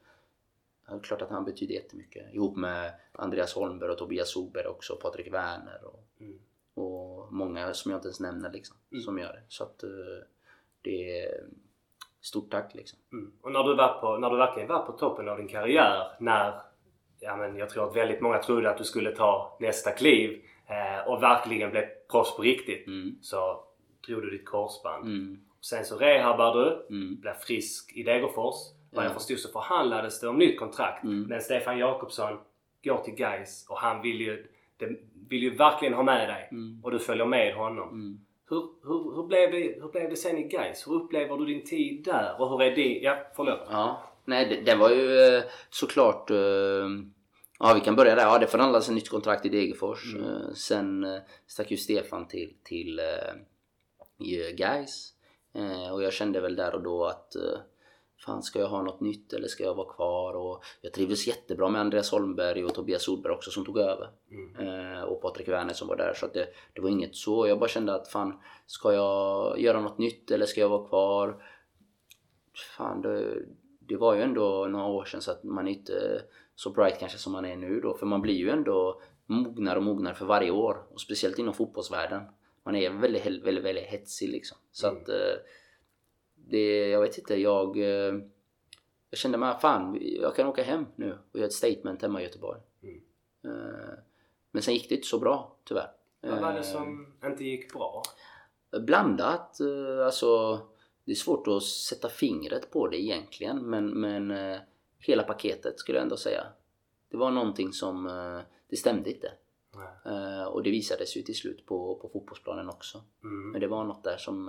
S2: det är klart att han betyder jättemycket. Ihop med Andreas Holmberg och Tobias Solberg också, och Patrik Werner och,
S1: Mm.
S2: och många som jag inte ens nämner liksom,
S1: Mm.
S2: som gör det. Så att eh, det är stort tack liksom.
S1: Mm. Och när du, var på, när du verkligen var på toppen av din karriär, när ja, men jag tror att väldigt många trodde att du skulle ta nästa kliv eh, och verkligen bli proffs på riktigt,
S2: Mm.
S1: så drog du ditt korsband.
S2: Mm.
S1: Sen så rehabbar du,
S2: Mm.
S1: blev frisk i Degerfors. Vad jag
S2: Ja.
S1: förstod så förhandlades det om nytt kontrakt.
S2: Mm.
S1: Men Stefan Jakobsson går till Gais och han vill ju, det, vill ju verkligen ha med dig.
S2: Mm.
S1: Och du följer med honom.
S2: Mm.
S1: Hur, hur, hur, blev det, hur blev det sen i Gais? Hur upplever du din tid där? Och hur är din... Ja, förlåt.
S2: Ja, nej det, det var ju eh, såklart... Eh, ja, vi kan börja där. Ja, det förhandlades ett nytt kontrakt i Degerfors.
S1: Mm.
S2: Eh, sen stack ju Stefan till, till. Eh, och jag kände väl där och då att fan ska jag ha något nytt eller ska jag vara kvar? Och jag trivdes jättebra med Andreas Holmberg och Tobias Solberg också som tog över.
S1: Mm.
S2: Eh, och Patrik Werner som var där. Så att det, det var inget så. Jag bara kände att fan, ska jag göra något nytt eller ska jag vara kvar? Fan, det, det var ju ändå några år sedan så att man inte så bright kanske som man är nu då. För man blir ju ändå mognar och mognar för varje år. Och speciellt inom fotbollsvärlden. Man är väldigt, väldigt, väldigt, väldigt hetsig liksom. Så
S1: Mm.
S2: att eh, det, jag vet inte, jag... eh, Jag kände mig, fan, jag kan åka hem nu och göra ett statement hemma i Göteborg.
S1: Mm.
S2: Eh, Men sen gick det inte så bra, tyvärr.
S1: Vad var det
S2: Eh,
S1: som inte gick bra?
S2: Blandat. Alltså, det är svårt att sätta fingret på det egentligen. Men, men hela paketet skulle jag ändå säga. Det var någonting som, det stämde inte.
S1: Nej.
S2: Och det visades ju till slut på, på fotbollsplanen också.
S1: Mm.
S2: Men det var något där som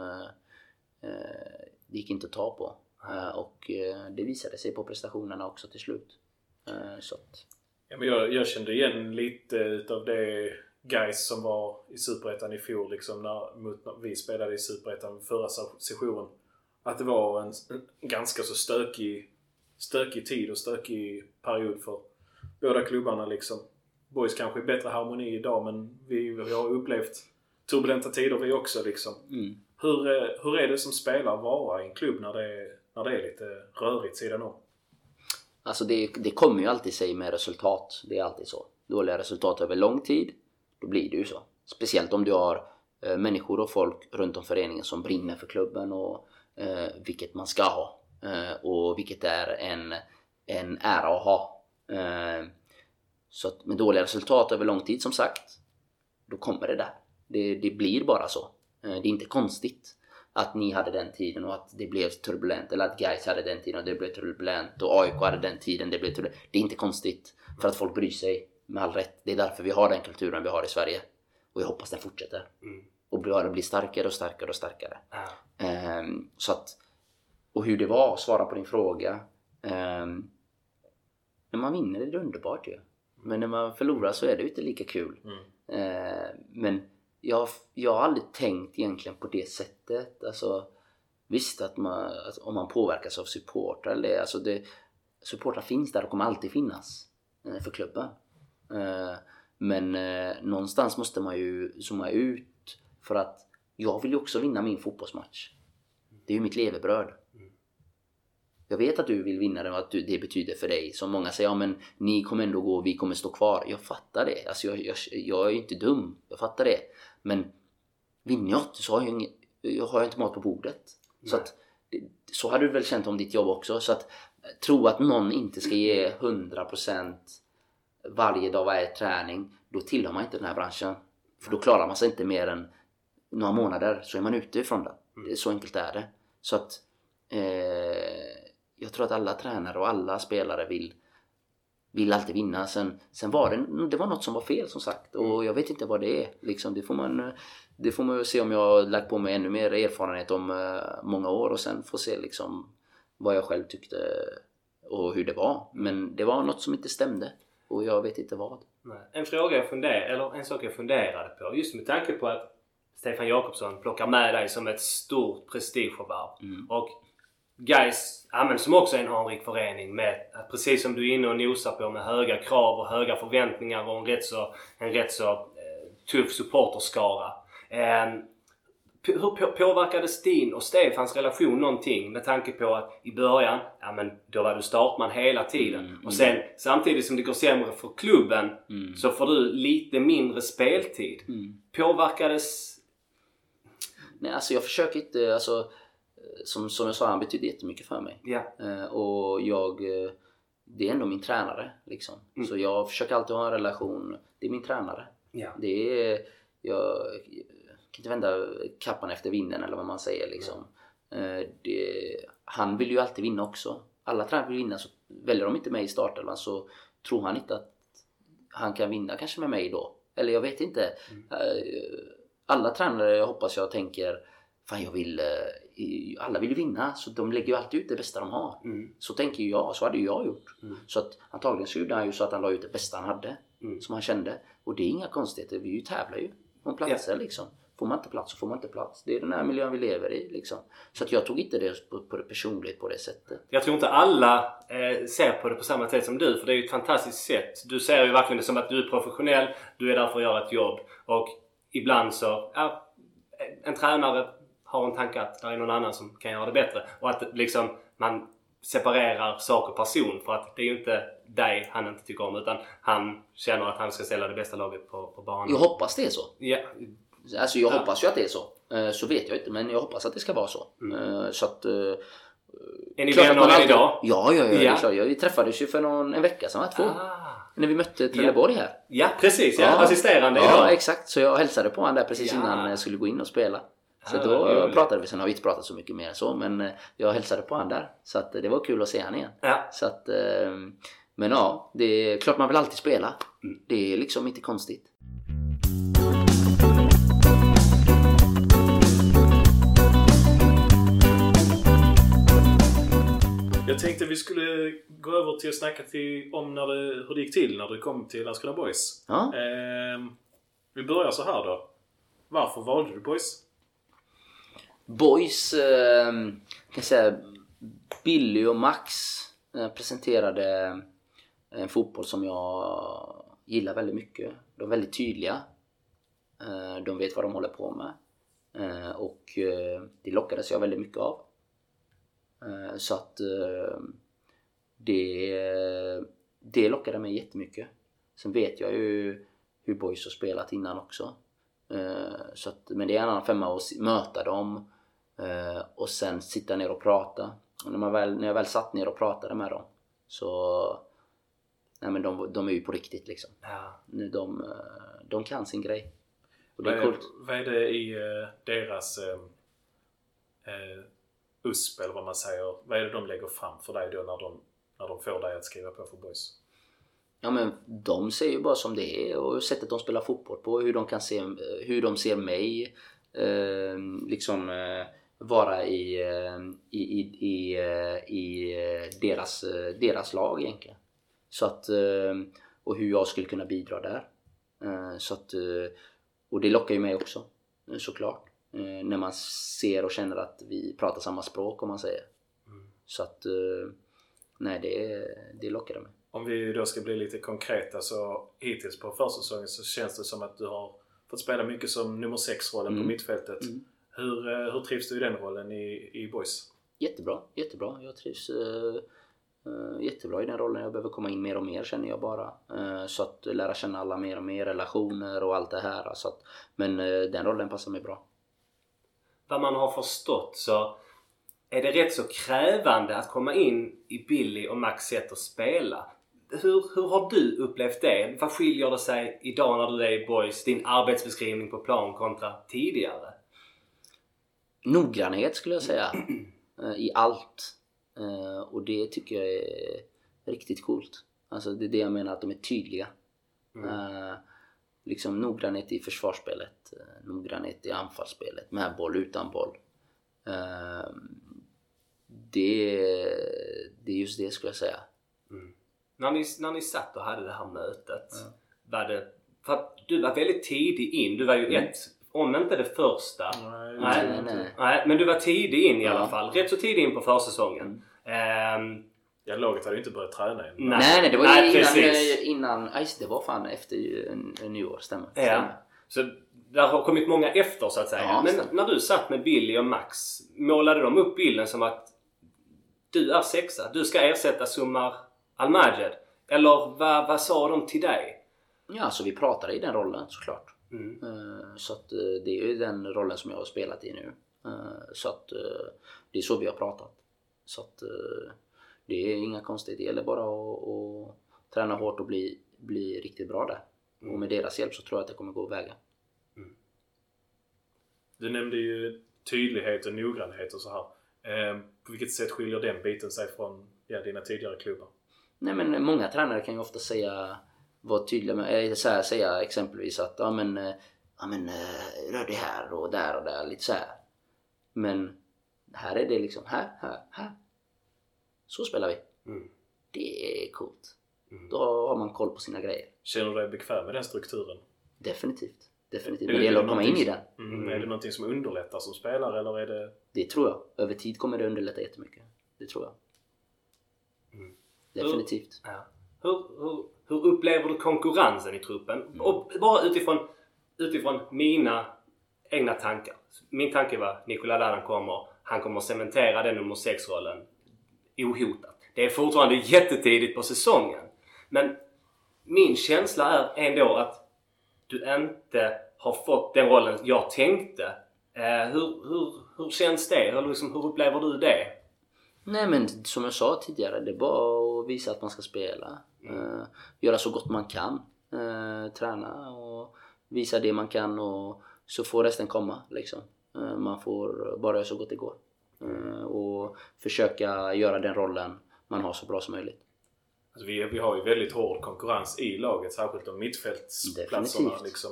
S2: det gick inte att ta på. Eh, Och eh, det visade sig på prestationerna också till slut. Eh, Så att,
S3: Ja, men jag, jag kände igen lite utav det guys som var i Superettan i fjol liksom när, mot, när vi spelade i Superettan förra se- sessionen. Att det var en, en ganska så stökig, stökig tid och stökig period för båda klubbarna liksom. Boys kanske i bättre harmoni idag men vi, vi har upplevt turbulenta tider vi också liksom.
S2: Mm.
S3: Hur, eh, hur är det som spelare att vara i en klubb när det är, när det är lite rörigt sidan om?
S2: Alltså det, det kommer ju alltid sig med resultat. Det är alltid så. Dåliga resultat över lång tid, då blir det ju så. Speciellt om du har eh, människor och folk runt om föreningen som brinner för klubben och eh, vilket man ska ha. Eh, och vilket är en, en ära att ha. Eh, så att med dåliga resultat över lång tid som sagt, då kommer det där. Det, det blir bara så. Eh, det är inte konstigt att ni hade den tiden och att det blev turbulent eller att Gais hade den tiden och det blev turbulent och AIK hade den tiden det blev turbulent. Det är inte konstigt för att folk bryr sig med all rätt. Det är därför vi har den kulturen vi har i Sverige och jag hoppas den fortsätter
S1: Mm.
S2: och bara blir starkare och starkare och starkare.
S1: Ja.
S2: Ehm, så att, och hur det var att svara på din fråga. Ehm, när man vinner är det underbart ju. Men när man förlorar så är det ju inte lika kul.
S3: Mm.
S2: Ehm, men jag, jag har aldrig tänkt egentligen på det sättet. Alltså, visst att man, alltså, om man påverkas av supportrar eller det, alltså det, supportrar finns där och kommer alltid finnas eh, för klubben. Eh, men eh, någonstans måste man ju zooma ut för att jag vill ju också vinna min fotbollsmatch. Det är ju mitt levebröd. Jag vet att du vill vinna den och att det betyder för dig. Som många säger, ja men ni kommer ändå gå och vi kommer stå kvar. Jag fattar det. Alltså jag, jag, jag är ju inte dum. Jag fattar det. Men vinner jag inte så har jag, ingen, jag har inte mat på bordet. Så, att, så hade du väl känt om ditt jobb också. Så att eh, tro att någon inte ska ge 100% varje dag varje träning. Då tillhör man inte den här branschen. För då klarar man sig inte mer än några månader så är man ute ifrån den. Det är Så enkelt är det. Så att eh, jag tror att alla tränare och alla spelare vill vill alltid vinna. Sen, sen var det, det var något som var fel som sagt och jag vet inte vad det är. Liksom, det, får man, det får man se om jag har lagt på mig ännu mer erfarenhet om eh, många år och sen få se liksom vad jag själv tyckte och hur det var. Men det var något som inte stämde och jag vet inte vad.
S1: Nej. En fråga jag funderade, eller en sak jag funderade på just med tanke på att Stefan Jakobsson plockar med dig som ett stort prestigeförvärv.
S2: Mm.
S1: Och Gais, ja, som också är en anrik förening med precis som du är inne och nosar på med höga krav och höga förväntningar och en rätt så, en rätt så eh, tuff supporterskara. Eh, hur på- påverkades din och Stefans relation någonting med tanke på att i början, ja men då var du startman hela tiden.
S2: Mm,
S1: och sen samtidigt som det går sämre för klubben
S2: Mm.
S1: så får du lite mindre speltid.
S2: Mm.
S1: Påverkades...
S2: Nej, alltså jag försöker inte, alltså som, som jag sa, han betyder jättemycket för mig. Eh, och jag, eh, det är ändå min tränare liksom.
S1: Mm.
S2: Så jag försöker alltid ha en relation, det är min tränare.
S1: Ja.
S2: Det är, jag kan inte vända kappan efter vinden eller vad man säger liksom. Eh, det, han vill ju alltid vinna också. Alla tränare vill vinna så väljer de inte mig i startelvan så tror han inte att han kan vinna kanske med mig då. Eller jag vet inte. Eh, Alla tränare jag hoppas jag tänker Fan jag vill, alla vill ju vinna så de lägger ju alltid ut det bästa de har.
S1: Mm.
S2: Så tänker ju jag, så hade ju jag gjort.
S1: Mm.
S2: Så att antagligen så gjorde han ju så att han la ut det bästa han hade.
S1: Mm.
S2: Som han kände. Och det är inga konstigheter, vi ju tävlar ju om platser liksom. Får man inte plats så får man inte plats. Det är den här miljön vi lever i liksom. Så att jag tog inte det på, på det personligt på det sättet.
S1: Jag tror inte alla eh, ser på det på samma sätt som du för det är ju ett fantastiskt sätt. Du ser ju verkligen det som att du är professionell, du är där för att göra ett jobb och ibland så, ja, en tränare har en tanke att det är någon annan som kan göra det bättre och att liksom man separerar sak och person för att det är ju inte dig han inte tycker om utan han känner att han ska ställa det bästa laget på, på banan.
S2: Jag hoppas det är så.
S1: Ja,
S2: Alltså jag
S1: Ja.
S2: hoppas ju att det är så. Eh, Så vet jag inte men jag hoppas att det ska vara så.
S1: Mm.
S2: Eh, Så att... eh,
S1: är ni vänner
S2: alltid-
S1: idag?
S2: Ja, ja, ja.
S1: Ja.
S2: är klart. Ja, Vi träffades ju för någon, en vecka sedan, två.
S1: Ah.
S2: När vi mötte Trelleborg här.
S1: Ja precis, ja.
S2: Ja.
S1: assisterande
S2: Ja,
S1: idag.
S2: exakt. Så jag hälsade på honom där precis
S1: Ja.
S2: innan jag skulle gå in och spela. Så
S1: Ah,
S2: då pratade vi. Sen har vi inte pratat så mycket mer så, men eh, jag hälsade på honom där. Så att eh, det var kul att se honom igen.
S1: Ja.
S2: Så att, eh, men ja, det är klart man vill alltid spela.
S1: Mm.
S2: Det är liksom inte konstigt.
S3: Jag tänkte vi skulle gå över till att snacka till, om när det, hur det gick till när du kom till Landskrona Boys.
S2: Ja,
S3: Ehm, Vi börjar så här då. Varför valde du Boys?
S2: Boys, eh, kan jag säga, Billy och Max eh, presenterade eh, en fotboll som jag gillar väldigt mycket. De är väldigt tydliga. Eh, de vet vad de håller på med. Eh, och eh, det lockades jag väldigt mycket av. Eh, så att eh, det, det lockade mig jättemycket. Sen vet jag ju hur Boys har spelat innan också. Eh, så att, men det är en annan femma att möta dem och sen sitta ner och prata. Och när, man väl, när jag väl satt ner och pratade med dem så... Nej men de, de är ju på riktigt liksom.
S1: Ja.
S2: Nu De, eh, de kan sin grej. Och det
S3: Vad
S2: är
S3: är,
S2: coolt.
S3: vad är det i eh, deras eh, eh, USP eller vad man säger? Vad är det de lägger fram för dig då när de, när de får dig att skriva på för Boys?
S2: Ja men de ser ju bara som det är och sättet de spelar fotboll på, hur de kan se, hur de ser mig eh, liksom eh, vara i, eh, i, i, i, eh, i eh, deras, deras lag egentligen. Så att, och hur jag skulle kunna bidra där. Så att, och det lockar ju mig också såklart. När man ser och känner att vi pratar samma språk om man säger. Så att, nej det, det lockade mig.
S3: Om vi då ska bli lite konkreta så hittills på försäsongen så känns det som att du har fått spela mycket som nummer 6-rollen på
S2: Mm.
S3: mittfältet.
S2: Mm.
S3: Hur, eh, hur trivs du i den rollen i, i Boys?
S2: Jättebra, jättebra. Jag trivs eh, eh, jättebra i den rollen. Jag behöver komma in mer och mer känner jag bara. Så att lära känna alla mer och mer, relationer och allt det här. Så att, men den rollen passar mig bra.
S1: Vad man har förstått så är det rätt så krävande att komma in i Billy och Max sätt att spela. Hur, hur har du upplevt det? Vad skiljer det sig idag när du är i Boys, din arbetsbeskrivning på plan kontra tidigare?
S2: Noggrannhet skulle jag säga. eh, I allt. Eh, och det tycker jag är riktigt coolt. Alltså det är det jag menar att de är tydliga. Eh, liksom noggrannhet i försvarsspelet, noggrannhet i anfallsspelet, med boll, utan boll. Det, det är just det skulle jag säga.
S1: När ni, när ni satt och hade det här mötet. Var det, för att du var väldigt tidig in. Du var ju ett, om inte det första.
S3: Nej,
S1: Nej,
S2: nej, nej.
S1: Nej, men du var tidig in i
S2: Ja.
S1: alla fall. Rätt så tidig in på försäsongen. Ehm,
S3: Ja, laget hade ju inte börjat träna än.
S1: Nej.
S2: Nej, nej, det var
S1: Nej,
S2: ju innan,
S1: precis.
S2: eh, innan, ja, just det, det var fan efter nyår, stämmer.
S1: Ja.
S2: stämmer.
S1: Så där har kommit många efter så att säga.
S2: Ja,
S1: Men
S2: stämmer.
S1: när du satt med Billy och Max, målade de upp bilden som att du är sexa, du ska ersätta Sumar Al-Majed? Eller vad, vad sa de till dig?
S2: Ja, så vi pratade i den rollen såklart.
S1: Mm.
S2: Eh, Så att eh, det är ju den rollen som jag har spelat i nu. Eh, Så att det är så vi har pratat. Så att det är inga konstigheter. Det gäller bara att, att träna hårt och bli, bli riktigt bra där. Och med deras hjälp så tror jag att det kommer gå väga.
S3: Du nämnde ju tydlighet och noggrannhet och så här. På vilket sätt skiljer den biten sig från ja, dina tidigare klubbar?
S2: Nej men många tränare kan ju ofta säga, vara tydliga med, eh, så här, säga exempelvis att ja men, eh, ja men eh, rör dig här och där och där, lite så här. Men här är det liksom, här, här, här. Så spelar vi.
S1: Mm.
S2: Det är coolt.
S1: Mm.
S2: Då har man koll på sina grejer.
S3: Känner du dig bekväm med den strukturen?
S2: Definitivt. Definitivt.
S3: Är
S2: Men det
S3: det
S2: gäller att komma in i den.
S3: Mm.
S1: Mm.
S3: Är det någonting som underlättar som spelare eller är det...
S2: Det tror jag. Över tid kommer det underlätta jättemycket. Det tror jag.
S1: Mm.
S2: Definitivt.
S1: Ja. Hur, hur, hur upplever du konkurrensen i truppen? Och bara utifrån, utifrån mina egna tankar. Min tanke var Nikola Ladan kommer, han kommer cementera den nummer 6-rollen ohotat. Det är fortfarande jättetidigt på säsongen. Men min känsla är ändå att du inte har fått den rollen jag tänkte. Eh, hur, hur, hur känns det? Eller liksom, hur upplever du det?
S2: Nej men som jag sa tidigare, det är bara att visa att man ska spela. Eh, göra så gott man kan. Eh, träna och visa det man kan och så får resten komma liksom. Eh, man får bara göra så gott det går. Och försöka göra den rollen man har så bra som möjligt.
S3: Alltså vi, vi har ju väldigt hård konkurrens i laget, särskilt om mittfältsplatserna.
S2: Definitivt.
S3: Liksom.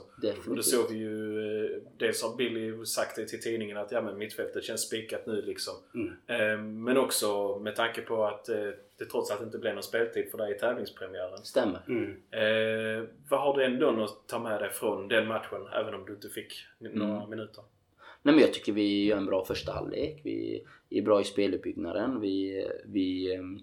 S3: Och det såg vi ju... eh, Dels har Billy sagt det till tidningen att ja, men mittfältet känns spikat nu liksom. Eh, Men också med tanke på att eh, det trots allt inte blev någon speltid för dig i tävlingspremiären.
S2: Stämmer.
S1: Mm.
S3: Eh, vad har du ändå att ta med dig från den matchen, även om du inte fick några
S2: Mm.
S3: minuter?
S2: Nej men jag tycker vi gör en bra första halvlek. Vi är bra i speluppbyggnaden. Vi, vi, ehm, ehm,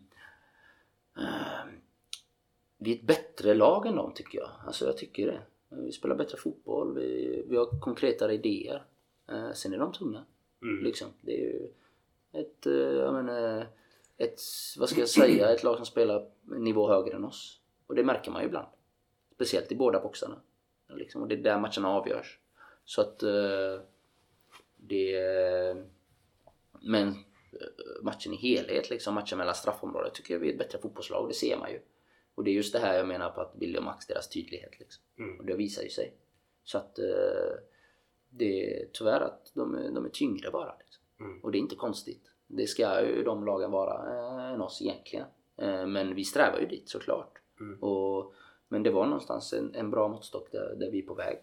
S2: vi är ett bättre lag än dem tycker jag. Alltså jag tycker det. Vi spelar bättre fotboll. Vi, vi har konkretare idéer. Eh, sen är de tunga.
S1: Mm.
S2: Liksom. Det är ju ett, eh, jag menar, ett, vad ska jag säga, ett lag som spelar nivå högre än oss. Och det märker man ju ibland. Speciellt i båda boxarna. Liksom. Och det är där matcherna avgörs. Så att eh, det... Men matchen i helhet, liksom matchen mellan straffområdet, tycker jag vi är ett bättre fotbollslag. Det ser man ju. Och det är just det här jag menar på att Billy och Max, deras tydlighet. Liksom.
S1: Mm.
S2: Och det visar ju sig. Så att eh, det är tyvärr att de, är- de är tyngre bara. Liksom.
S1: Mm.
S2: Och det är inte konstigt. Det ska ju de lagen vara eh, än oss egentligen. Eh, men vi strävar ju dit såklart.
S1: Mm.
S2: Och, men det var någonstans en, en bra måttstock där, där vi är på väg.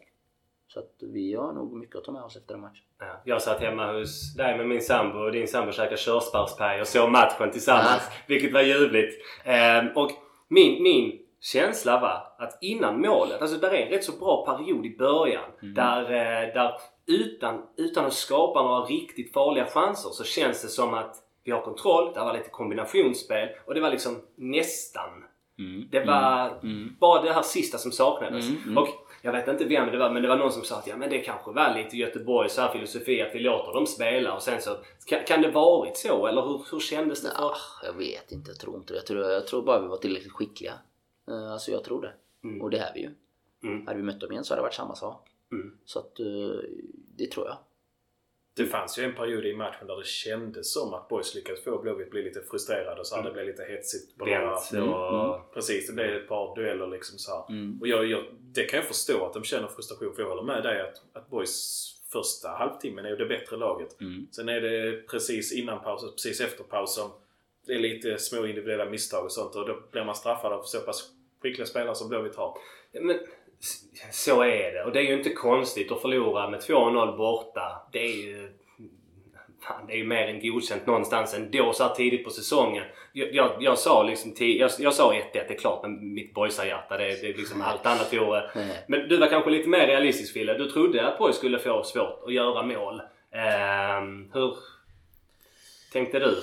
S2: Så att vi har nog mycket att ta med oss efter den matchen.
S1: Ja, jag satt hemma hos dig med min sambo och din sambo käkade körsbärspaj och såg matchen tillsammans.
S2: Ah.
S1: Vilket var ljuvligt. Ehm, och min, min känsla var att innan målet, alltså där är en rätt så bra period i början. Där, eh, där utan, utan att skapa några riktigt farliga chanser så känns det som att vi har kontroll. Det var lite kombinationsspel och det var liksom nästan. Det var bara det här sista som saknades.
S2: Mm, mm.
S1: Och jag vet inte vem det var men det var någon som sa att ja, men det kanske var lite Göteborgs här filosofi att vi låter dem spela och sen så kan, kan det varit så eller hur, hur kändes det? För?
S2: Ah, jag vet inte, jag tror inte det. Jag tror, jag tror bara vi var tillräckligt skickliga. Eh, Alltså jag tror det.
S1: Mm.
S2: Och det är vi ju.
S1: Mm.
S2: Hade vi mött dem igen så hade det varit samma sak.
S1: Mm.
S2: Så att eh, det tror jag.
S3: Det fanns ju en period i matchen där det kändes som att Boys lyckades få Blåvitt bli lite frustrerade så att det blev lite hetsigt. På några-
S1: Vänt
S2: Mm,
S1: och...
S3: Precis, det blev ett par dueller liksom så här.
S2: Mm.
S3: Och jag, jag, det kan jag förstå att de känner frustration för jag håller med dig att, att Boys första halvtimmen är ju det bättre laget.
S2: Mm.
S3: Sen är det precis innan paus och precis efter paus som det är lite små individuella misstag och sånt och då blir man straffad av så pass skickliga spelare som Blåvitt har.
S1: Men s- så är det och det är ju inte konstigt att förlora med 2-0 borta. Det är ju... Fan, det är ju mer än godkänt någonstans ändå så här tidigt på säsongen. Jag, jag, jag sa liksom till, jag, jag sa 1-1, det är klart med mitt boysarhjärta. Det, det är liksom allt annat vore... Men du var kanske lite mer realistisk Fille. Du trodde att Boys skulle få svårt att göra mål. Ehm, hur tänkte du?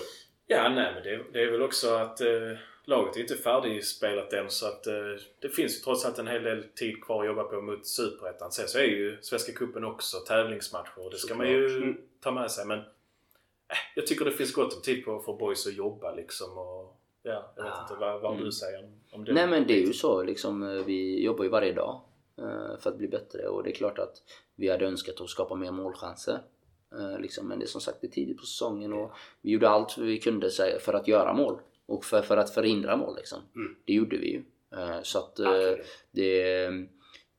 S3: Ja, nej men det, det är väl också att eh, laget är inte färdigspelat än så att eh, det finns ju trots allt en hel del tid kvar att jobba på mot Superettan. Sen så är ju Svenska Cupen också tävlingsmatcher och det ska man ju.
S1: Mm.
S3: ta med sig men eh, jag tycker det finns gott om tid på, för boys att jobba liksom och ja, jag vet
S1: Ah.
S3: inte vad, vad
S2: Mm.
S3: du säger om- det.
S2: Nej men det är ju så liksom. eh, Vi jobbar ju varje dag eh, för att bli bättre och det är klart att vi hade önskat att skapa mer målchanser. Eh, Liksom, men det är som sagt det är tidigt på säsongen och vi gjorde allt vi kunde för att göra mål och för, för att förhindra mål liksom.
S1: Mm.
S2: Det gjorde vi ju. Så att
S1: Absolut.
S2: det,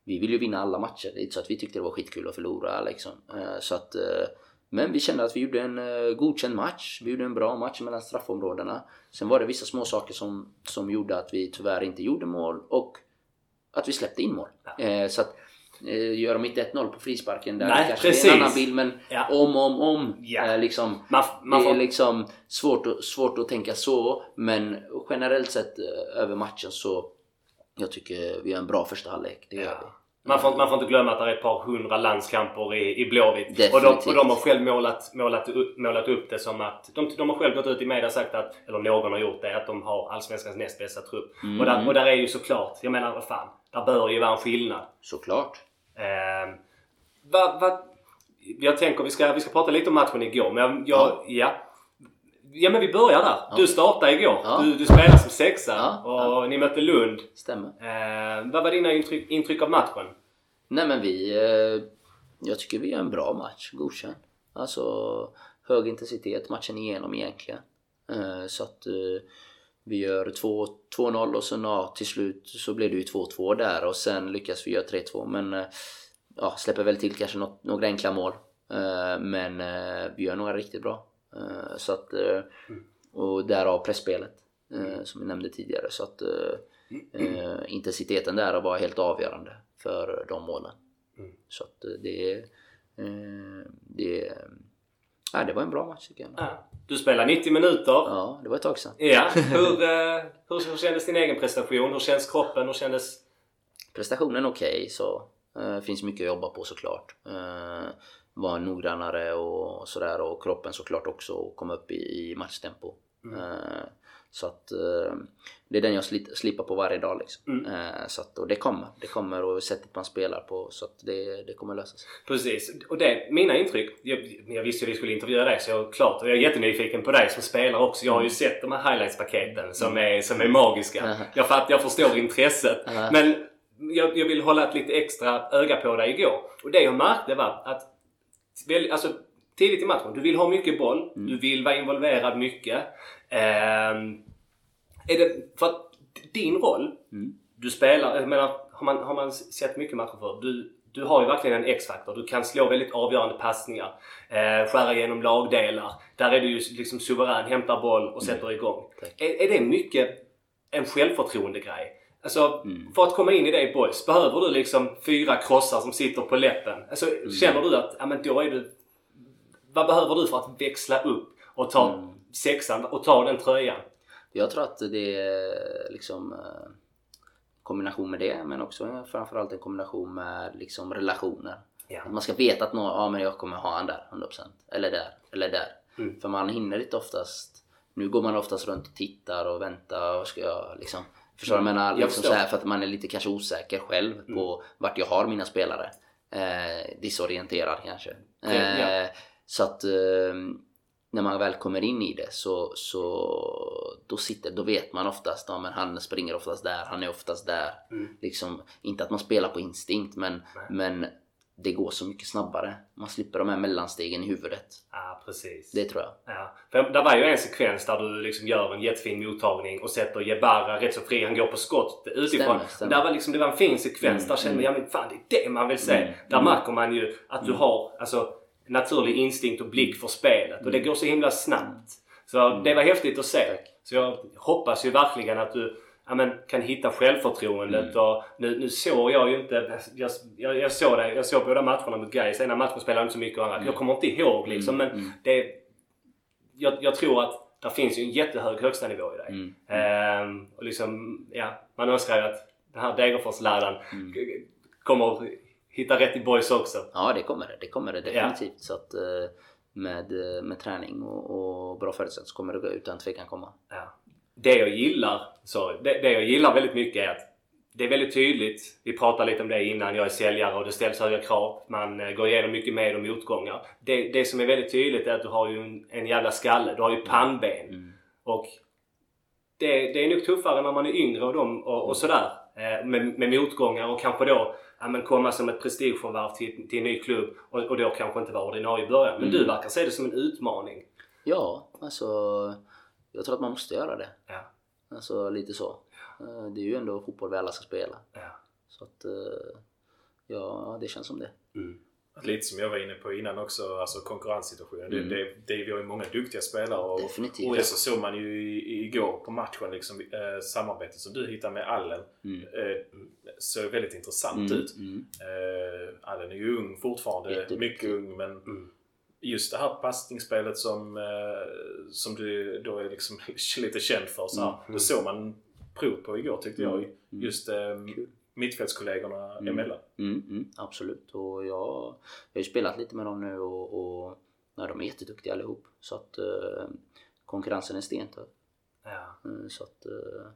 S2: vi ville ju vinna alla matcher. Det är inte så att vi tyckte det var skitkul att förlora liksom. Så att, men vi kände att vi gjorde en eh, godkänd match. Vi gjorde en bra match mellan straffområdena. Sen var det vissa små saker som, som gjorde att vi tyvärr inte gjorde mål och att vi släppte in mål. Eh, Så att eh, gör de inte 1-0 på frisparken där
S1: Nej,
S2: kanske det är
S1: precis.
S2: en annan bild men
S1: Ja.
S2: om, om, om.
S1: Ja.
S2: Eh, liksom,
S1: Man, man
S2: det är liksom svårt, svårt att tänka så men generellt sett över matchen så jag tycker vi har en bra första halvlek. Det gör vi.
S1: Ja. Man får, man får inte glömma att det är ett par hundra landskamper i, i Blåvitt. Och de, och de har själv målat, målat, upp, målat upp det som att... De, de har själv gått ut i media och sagt att, eller någon har gjort det, att de har Allsvenskans näst bästa trupp.
S2: Mm.
S1: Och, där, och där är ju såklart, jag menar vad fan, där bör ju vara en skillnad.
S2: Såklart.
S1: Eh, vad, vad, jag tänker vi ska, vi ska prata lite om matchen igår men jag, jag, ja. ja. men vi börjar där. Du startade igår.
S2: Ja.
S1: Du, du spelade som sexa
S2: Ja,
S1: och ni mötte Lund.
S2: Stämmer.
S1: Eh, vad var dina intryck, intryck av matchen?
S2: Nej men vi... Eh, jag tycker vi gör en bra match. Godkänd. Alltså hög intensitet matchen igenom egentligen. Eh, så att eh, vi gör 2-0 och sen ja, till slut så blev det ju 2-2 där och sen lyckas vi göra 3-2 men ja, släpper väl till kanske något, några enkla mål. Men vi gör några riktigt bra. Så att, och därav pressspelet. som vi nämnde tidigare. Så att intensiteten där var helt avgörande för de målen.
S1: Mm.
S2: Så att eh, det, eh, det, ja, det var en bra match tycker jag.
S1: Ja. Du spelar 90 minuter.
S2: Ja, det var ett tag sedan.
S1: Ja. Hur, eh, hur, hur kändes din egen prestation? Hur känns kroppen? Hur kändes...
S2: Prestationen okej så eh, finns mycket att jobba på såklart. Eh, vara noggrannare och sådär och kroppen såklart också och komma upp i, i matchtempo. Eh, så att eh, det är den jag slipar på varje dag liksom. Eh, så att, och det kommer. Det kommer och sättet man spelar på så att det, det kommer lösa sig.
S1: Precis. Och det, mina intryck. Jag, jag visste ju att vi skulle intervjua dig så jag, klart. Och jag är jättenyfiken på dig som spelare också. Jag har ju sett de här highlights-paketen som är, som är magiska. Jag, fatt, jag förstår intresset. Men jag, jag vill hålla ett lite extra öga på dig igår. Och det jag märkte var att väl, alltså, tidigt i matchen, du vill ha mycket boll. Du vill vara involverad mycket. Ehm, är det för att din roll, du spelar, jag menar, har man, har man sett mycket matcher för du, du har ju verkligen en X-faktor. Du kan slå väldigt avgörande passningar. Eh, skära igenom lagdelar. Där är du ju liksom suverän, hämtar boll och sätter igång. Är, är det mycket en självförtroende-grej? Alltså, för att komma in i det boys, behöver du liksom fyra krossar som sitter på läppen? Alltså, känner du att, ja men då är du... Vad behöver du för att växla upp och ta sexan och ta den tröjan?
S2: Jag tror att det är liksom eh, kombination med det men också framförallt en kombination med liksom relationer.
S1: Ja.
S2: Att man ska veta att någon, ja, men jag kommer ha han där 100% eller där eller där.
S1: Mm.
S2: För man hinner inte oftast. Nu går man oftast runt och tittar och väntar och ska jag liksom Förstår du jag menar? Liksom så här, för att man är lite kanske osäker själv på vart jag har mina spelare. Eh, disorienterad kanske.
S1: Ja.
S2: Så att eh, när man väl kommer in i det så, så då, sitter, då vet man oftast ja, men han springer oftast där, han är oftast där. Liksom, inte att man spelar på instinkt men, men det går så mycket snabbare. Man slipper de här mellanstegen i huvudet.
S1: Ja, precis.
S2: Det tror jag.
S1: Ja. För det var ju en sekvens där du liksom gör en jättefin mottagning och sätter Jebara rätt så fri. Han går på skott utifrån.
S2: Stämmer, stämmer.
S1: Där var liksom, det var en fin sekvens.
S2: Mm,
S1: där kände jag, ja men fan det är det man vill se.
S2: Mm,
S1: där
S2: mm.
S1: märker man ju att du har alltså, naturlig instinkt och blick för spelet. Och det går så himla snabbt. Så det var häftigt att se.
S2: Mm.
S1: Så jag hoppas ju verkligen att du ja, men, kan hitta självförtroendet.
S2: Mm.
S1: Och nu, nu såg jag ju inte... Jag, jag, jag såg det, jag såg båda matcherna mot Gais. Ena matchen spelade jag inte så mycket annat. Jag kommer inte ihåg liksom. Men
S2: Mm.
S1: det, jag, jag tror att det finns ju en jättehög högsta nivå i dig.
S2: Mm.
S1: Ehm, och liksom, ja, man önskar ju att den här Degerfors-läraren
S2: Mm.
S1: kommer hitta rätt i boys också.
S2: Ja, det kommer det. Det kommer det definitivt. Så att eh, med, eh, med träning och, och bra förutsättningar så kommer det utan tvekan komma.
S1: Ja. Det jag gillar, sorry, det, det jag gillar väldigt mycket är att det är väldigt tydligt. Vi pratade lite om det innan. Jag är säljare och det ställs höga krav. Man eh, går igenom mycket med och motgångar. Det, det som är väldigt tydligt är att du har ju en, en jävla skalle. Du har ju pannben.
S2: Mm.
S1: Och det, det är nog tuffare när man är yngre och, de, och, och sådär. Eh, med, med motgångar och kanske då ja, men komma som ett prestigeförvärv till, till en ny klubb och, och då kanske inte vara ordinarie i början. Men
S2: Mm.
S1: du verkar se det som en utmaning.
S2: Ja, alltså jag tror att man måste göra det.
S1: Ja.
S2: Alltså lite så. Eh, Det är ju ändå fotboll vi alla ska spela.
S1: Ja.
S2: Så att eh, ja, det känns som det.
S1: Mm.
S3: Lite som jag var inne på innan också, alltså konkurrenssituationen.
S2: Mm.
S3: Det, det, det, vi har ju många duktiga spelare och,
S2: Definitivt.
S3: och det så såg man ju i, igår på matchen liksom, eh, samarbetet som du hittade med Allen.
S2: Mm.
S3: Eh, såg väldigt intressant
S2: Mm,
S3: ut.
S2: mm.
S3: Eh, Allen är ju ung fortfarande,
S2: Jätteduktig.
S3: mycket ung men
S1: Mm.
S3: just det här passningsspelet som, eh, som du då är liksom lite känd för. Så här,
S2: Mm.
S3: Det såg man prov på igår tyckte jag.
S2: Mm.
S3: Just eh, mittfältskollegorna
S2: Mm.
S3: emellan.
S2: Mm, mm, absolut. Och jag, jag har ju spelat lite med dem nu och, och nej, de är jätteduktiga allihop. Så att eh, konkurrensen är stentuff.
S1: Ja.
S2: Eh, så att eh,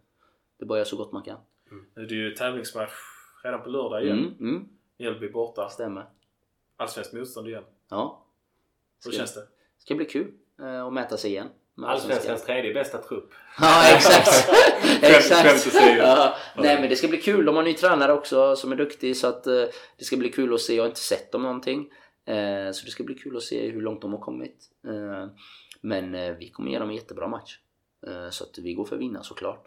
S2: det göra så gott man kan.
S3: Är det ju tävlingsmatch redan på lördag igen.
S2: Mm, mm,
S3: Mjällby borta.
S2: stämmer.
S3: Allsvenskt motstånd igen.
S2: Ja.
S3: Hur
S2: Ska-
S3: känns det?
S2: ska bli kul eh, att mäta sig igen.
S1: Allsvenskans tredje bästa trupp.
S2: Ja exakt! Exakt. Ja, nej men det ska bli kul. De har en ny tränare också som är duktig så att eh, det ska bli kul att se. Jag har inte sett dem någonting. Eh, så det ska bli kul att se hur långt de har kommit. Eh, men eh, vi kommer ge dem en jättebra match. Eh, så att vi går för att vinna såklart.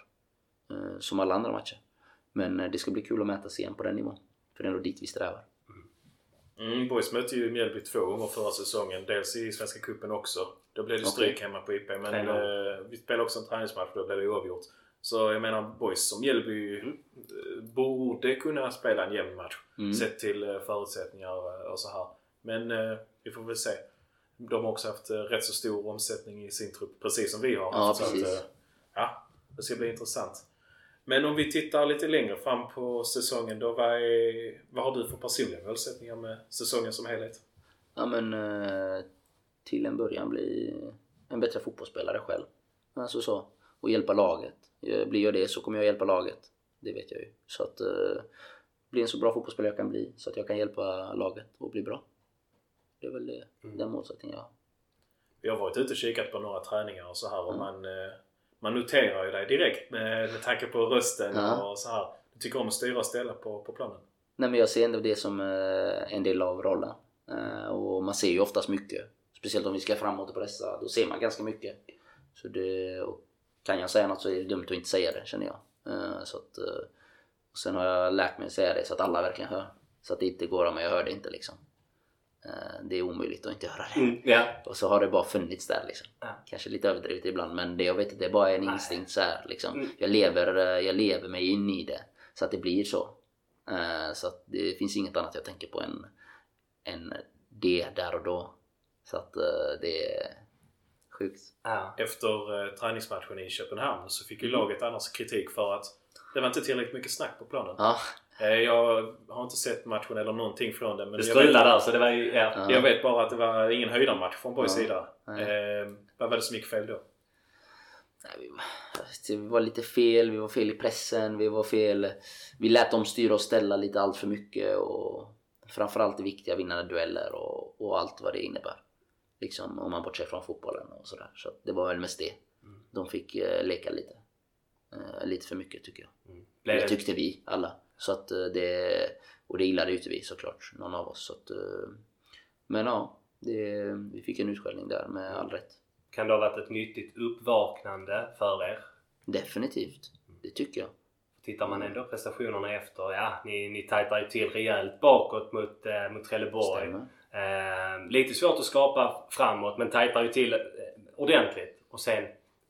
S2: Eh, som alla andra matcher. Men det ska bli kul att mäta sig igen på den nivån. För det är ändå dit vi strävar.
S3: Mm, Boys mötte ju Mjällby två gånger förra säsongen. Dels i Svenska Cupen också. Då blev det stryk hemma på IP. Men eh, vi spelade också en träningsmatch och då blev det oavgjort. Så jag menar Boys som Mjällby
S1: Mm.
S3: eh, borde kunna spela en jämn match.
S2: Mm.
S3: Sett till eh, förutsättningar eh, och så här. Men eh, vi får väl se. De har också haft rätt så stor omsättning i sin trupp. Precis som vi har
S2: Ja, precis.
S3: Att, ja, det ska bli intressant. Men om vi tittar lite längre fram på säsongen då. Vad, är, vad har du för personliga målsättningar med säsongen som helhet?
S2: Ja men eh, till en början bli en bättre fotbollsspelare själv. Alltså så. Och hjälpa laget. Eh, Blir jag det så kommer jag hjälpa laget. Det vet jag ju. Så att eh, bli en så bra fotbollsspelare jag kan bli. Så att jag kan hjälpa laget och bli bra. Det är väl det, den målsättningen jag har.
S3: Vi har varit ute och kikat på några träningar och så här och
S2: Mm.
S3: man, man noterar ju dig direkt med, med tanke på rösten
S2: Ja.
S3: och så här. Du tycker om att styra och ställa på, på planen.
S2: Nej men jag ser ändå det som eh, en del av rollen. Eh, och man ser ju oftast mycket. Speciellt om vi ska framåt och pressa. Då ser man ganska mycket. Så det, kan jag säga något så är det dumt att inte säga det känner jag. Eh, så att, och sen har jag lärt mig att säga det så att alla verkligen hör. Så att det inte går om jag hör det inte liksom. Eh, det är omöjligt att inte höra det.
S1: Mm, ja.
S2: Och så har det bara funnits där liksom.
S1: Ja.
S2: Kanske lite överdrivet ibland men det, jag vet att det är bara en instinkt så här, liksom.
S1: Mm.
S2: jag, lever, eh, jag lever mig in i det. Så att det blir så. Eh, Så att det finns inget annat jag tänker på än, än det där och då. Så att eh, det är sjukt.
S1: Ja.
S3: Efter eh, träningsmatchen i Köpenhamn så fick ju
S2: Mm.
S3: laget annars kritik för att det var inte tillräckligt mycket snack på planen.
S2: Ja,
S3: jag har inte sett matchen eller någonting från den. Men
S1: Det strulade där så det var ju... Ja.
S2: Ja.
S3: jag vet bara att det var ingen höjdarmatch från Boys
S2: Ja.
S3: sida. Eh, vad var det som gick fel då?
S2: nej, vi, var- lite fel, vi var fel i pressen, vi var fel. Vi lät dem styra och ställa lite allt för mycket och framförallt viktiga vinnande dueller och, och allt vad det innebär. Liksom om man bortser från fotbollen och sådär. Så det var väl mest det. De fick eh, leka lite. Eh, lite för mycket tycker jag. Det
S1: det,
S2: tyckte vi alla. Så att eh, det, och det gillade ju inte vi såklart, någon av oss. Så att, eh, men ja, det, vi fick en utskällning där med all rätt.
S1: kan det ha varit ett nyttigt uppvaknande för er?
S2: Definitivt, det tycker jag.
S1: Tittar man ändå prestationerna efter, ja ni, ni tajtar ju till rejält bakåt mot, eh, mot Trelleborg. Eh, lite svårt att skapa framåt men tajtar ju till eh, ordentligt. Och sen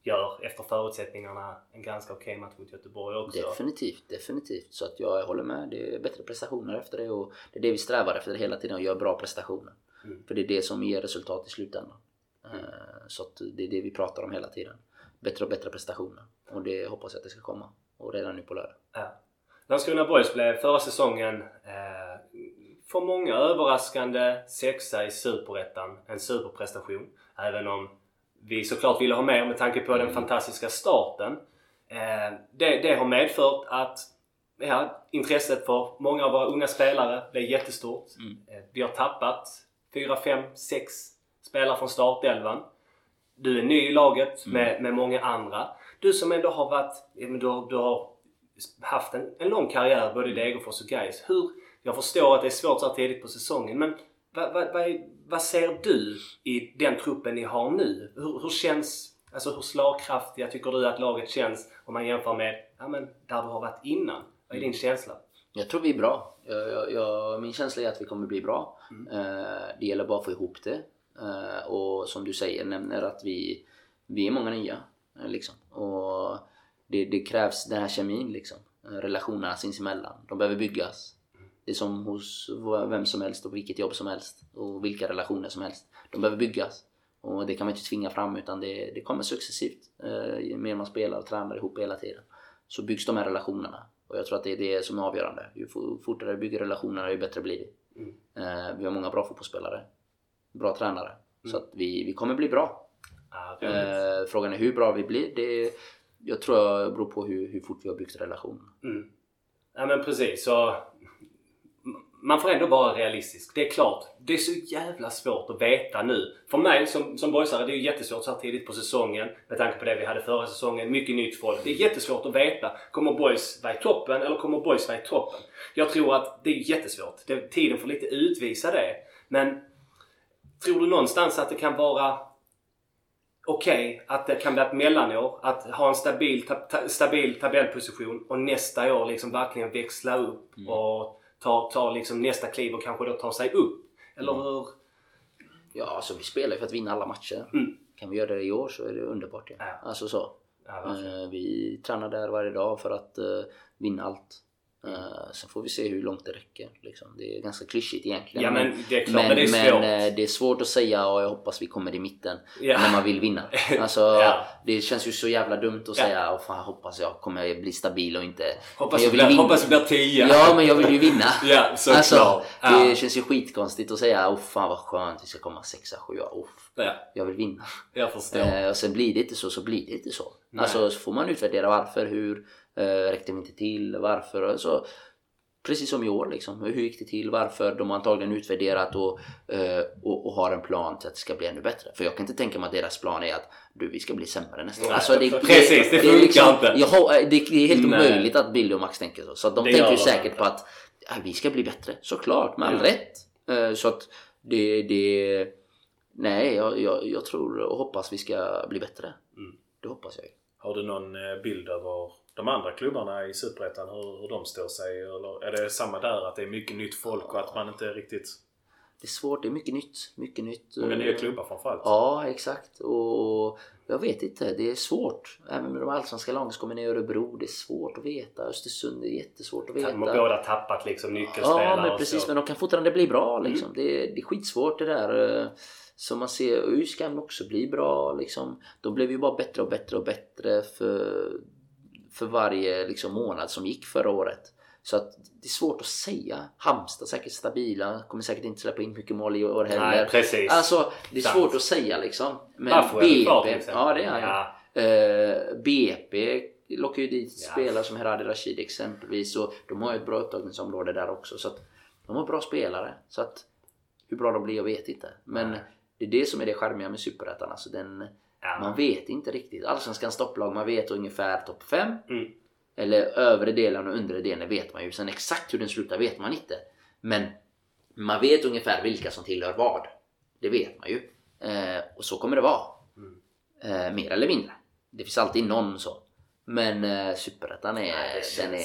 S1: gör efter förutsättningarna en ganska okej match mot Göteborg också.
S2: Definitivt, definitivt. Så att jag håller med. Det är bättre prestationer efter det och det är det vi strävar efter hela tiden, att göra bra prestationer.
S1: Mm.
S2: För det är det som ger resultat i slutändan. Eh, Så att det är det vi pratar om hela tiden. Bättre och bättre prestationer. Och det hoppas jag att det ska komma. Och redan nu på lördag.
S1: Ja. Landskrona Boys blev förra säsongen eh, för många överraskande sexa i Superettan. En superprestation. Även om vi såklart ville ha mer med tanke på den fantastiska starten. Eh, det, det har medfört att ja, intresset för många av våra unga spelare blev jättestort.
S2: Mm.
S1: Eh, vi har tappat 4, 5, 6 spelare från startelvan. Du är ny i laget med, med många andra. Du som ändå har varit, du, har- du har haft en, en lång karriär både i Degerfors och Gais. Hur, jag förstår att det är svårt så här tidigt på säsongen men vad, vad, vad, är, vad ser du i den truppen ni har nu? Hur, hur känns, alltså hur slagkraftiga tycker du att laget känns om man jämför med ja, men där du har varit innan? Vad är din känsla?
S2: Jag tror vi är bra. Jag, jag, jag, min känsla är att vi kommer bli bra. Eh, det gäller bara att få ihop det. Eh, och som du säger, nämner att vi, vi är många nya. eh, liksom. Och det, det krävs den här kemin liksom. Eh, relationerna sinsemellan. De behöver byggas. Det är som hos vem som helst och vilket jobb som helst. Och vilka relationer som helst. De behöver byggas. Och det kan man inte tvinga fram utan det, det kommer successivt. Eh, ju mer man spelar och tränar ihop hela tiden. Så byggs de här relationerna. Och jag tror att det är det som är avgörande. Ju fo- fortare vi bygger relationerna ju bättre blir det.
S1: Mm.
S2: Eh, vi har många bra fotbollsspelare. Bra tränare. Så att vi, vi kommer bli bra.
S1: Roligt.
S2: Eh, frågan är hur bra vi blir. Det, jag tror jag beror på hur, hur fort vi har byggt relationen.
S1: Mm. Ja men precis. Så man får ändå vara realistisk. Det är klart, det är så jävla svårt att veta nu. För mig som, som boysare, det är ju jättesvårt så här tidigt på säsongen med tanke på det vi hade förra säsongen. Mycket nytt folk. Det är jättesvårt att veta. Kommer boys vara i toppen eller kommer boys vara i toppen? Jag tror att det är jättesvårt. Det, tiden får lite utvisa det. Men tror du någonstans att det kan vara okej att det kan bli ett mellanår. Att ha en stabil, ta, ta, stabil tabellposition och nästa år liksom verkligen växla upp och tar, tar liksom nästa kliv och kanske då tar sig upp? Eller
S2: Mm.
S1: hur?
S2: Ja, alltså vi spelar ju för att vinna alla matcher.
S1: Mm.
S2: Kan vi göra det i år så är det underbart. Ja.
S1: Ja.
S2: Alltså så.
S1: Ja.
S2: Eh, vi tränar där varje dag för att eh, vinna allt. Eh, sen får vi se hur långt det räcker. Liksom. Det är ganska klyschigt egentligen.
S1: Ja men det är klart,
S2: men,
S1: det är svårt.
S2: men, eh, det är svårt att säga och jag hoppas vi kommer i mitten
S1: Ja.
S2: när man vill vinna. Alltså,
S1: Ja.
S2: Det känns ju så jävla dumt att
S1: Ja.
S2: säga och fan hoppas jag kommer bli stabil och inte...
S1: hoppas,
S2: jag
S1: blir,
S2: vinna.
S1: hoppas vi blir tia.
S2: Ja men jag vill ju vinna.
S1: Ja, såklart.
S2: Alltså, det känns ju skitkonstigt att säga oh fan vad skönt vi ska komma sexa, sjua. Oh,
S1: ja,
S2: jag vill vinna.
S1: jag förstår.
S2: Eh, och sen blir det inte så, så blir det inte så.
S1: Nej.
S2: Alltså så får man utvärdera varför, hur räckte vi inte till, varför så. Precis som i år liksom. Hur gick det till? Varför? De har antagligen utvärderat och, eh, och, och har en plan till att det ska bli ännu bättre. För jag kan inte tänka mig att deras plan är att du, vi ska bli sämre nästa år. Alltså, det,
S1: precis, det funkar inte.
S2: Jag det, det är helt
S1: Nej.
S2: omöjligt att Billy och Max tänker så. Så de
S1: Det
S2: tänker ju
S1: de
S2: säkert
S1: inte.
S2: på att ja, vi ska bli bättre. Såklart, med all
S1: Ja.
S2: rätt. Eh, så att det... det nej, jag, jag, jag tror och hoppas vi ska bli bättre.
S1: Mm.
S2: Det hoppas jag ju.
S3: Har du någon eh, bild över de andra klubbarna i Superettan? Hur, hur de står sig? Eller är det samma där? Att det är mycket nytt folk och att man inte riktigt...
S2: Det är svårt, det är mycket nytt. Mycket nytt.
S3: Många nya klubbar framförallt.
S2: Ja, exakt. Och jag vet inte, det är svårt. Även med de allsvenska lagen som kommer ner i Örebro, det är svårt att veta. Östersund är jättesvårt att veta.
S1: De har båda tappat liksom nyckelspelare.
S2: Ja, men precis. Men de kan fortfarande bli bra
S1: Mm.
S2: liksom. Det, är, det är skitsvårt det där. eh, Som man ser, ÖIS kan också bli bra liksom. De blev ju bara bättre och bättre och bättre för, för varje liksom, månad som gick förra året. Så att det är svårt att säga. Halmstad säkert stabila, kommer säkert inte släppa in mycket mål i år heller.
S1: Nej, precis.
S2: Alltså, det är
S1: Sant.
S2: svårt att säga liksom. Men
S1: Varför är
S2: BP,
S1: exempel?
S2: ja det är.
S1: Ja.
S2: Eh, BP lockar ju dit
S1: Ja.
S2: spelare som Heradi Rashid exempelvis och de har ju ett bra upptagningsområde där också. Så att de har bra spelare. Så att hur bra de blir jag vet inte. Men det är det som är det charmiga med Superettan. Alltså den,
S1: Ja.
S2: man vet inte riktigt. Allsvenskans topplag, man vet ungefär topp 5.
S1: Mm.
S2: Eller övre delen och undre delen vet man ju. Sen exakt hur den slutar vet man inte. Men man vet ungefär vilka som tillhör vad. Det vet man ju. Eh, och så kommer det vara.
S1: Mm.
S2: Eh, mer eller mindre. Det finns alltid någon så. Men eh, Superettan är,
S1: Nej, det
S2: den är,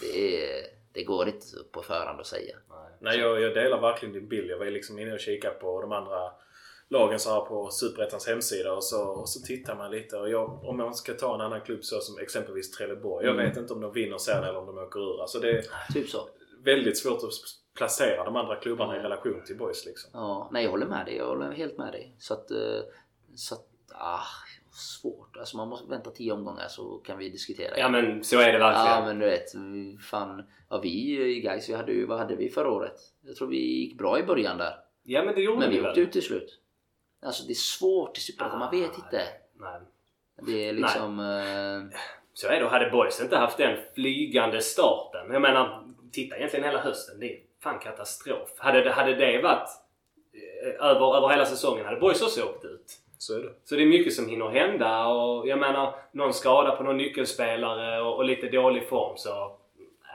S2: det är... Det går inte på förhand att säga.
S3: Nej, jag, jag delar verkligen din bild. Jag var liksom inne och kikade på de andra lagen så här på Superettans hemsida och så, och så tittar man lite. Och jag, om man ska ta en annan klubb så som exempelvis Trelleborg. Jag
S2: Mm.
S3: vet inte om de vinner sen eller om de åker ur. Alltså det är
S2: Typ så.
S3: väldigt svårt att placera de andra klubbarna i relation till Boys liksom.
S2: Ja, nej jag håller med dig. Jag håller helt med dig. Så att... eh, Så att ah, svårt. Alltså man måste vänta tio omgångar så kan vi diskutera.
S1: ja men så är det verkligen.
S2: Ja men du vet, vi- fan. Ja vi i guys, vi hade ju, vad hade vi förra året? Jag tror vi gick bra i början där.
S1: Ja men det gjorde
S2: Men vi
S1: väl?
S2: åkte ut till slut. Alltså det är svårt i Superettan, man vet inte.
S1: Nej.
S2: Det är liksom... eh,
S1: Så är det. Och hade Boys inte haft den flygande starten. Jag menar, titta egentligen hela hösten. Det är fan katastrof. Hade det, hade det varit eh, över, över hela säsongen hade Boys också åkt ut.
S3: Så är det.
S1: Så det är mycket som hinner hända och jag menar någon skada på någon nyckelspelare och, och lite dålig form så...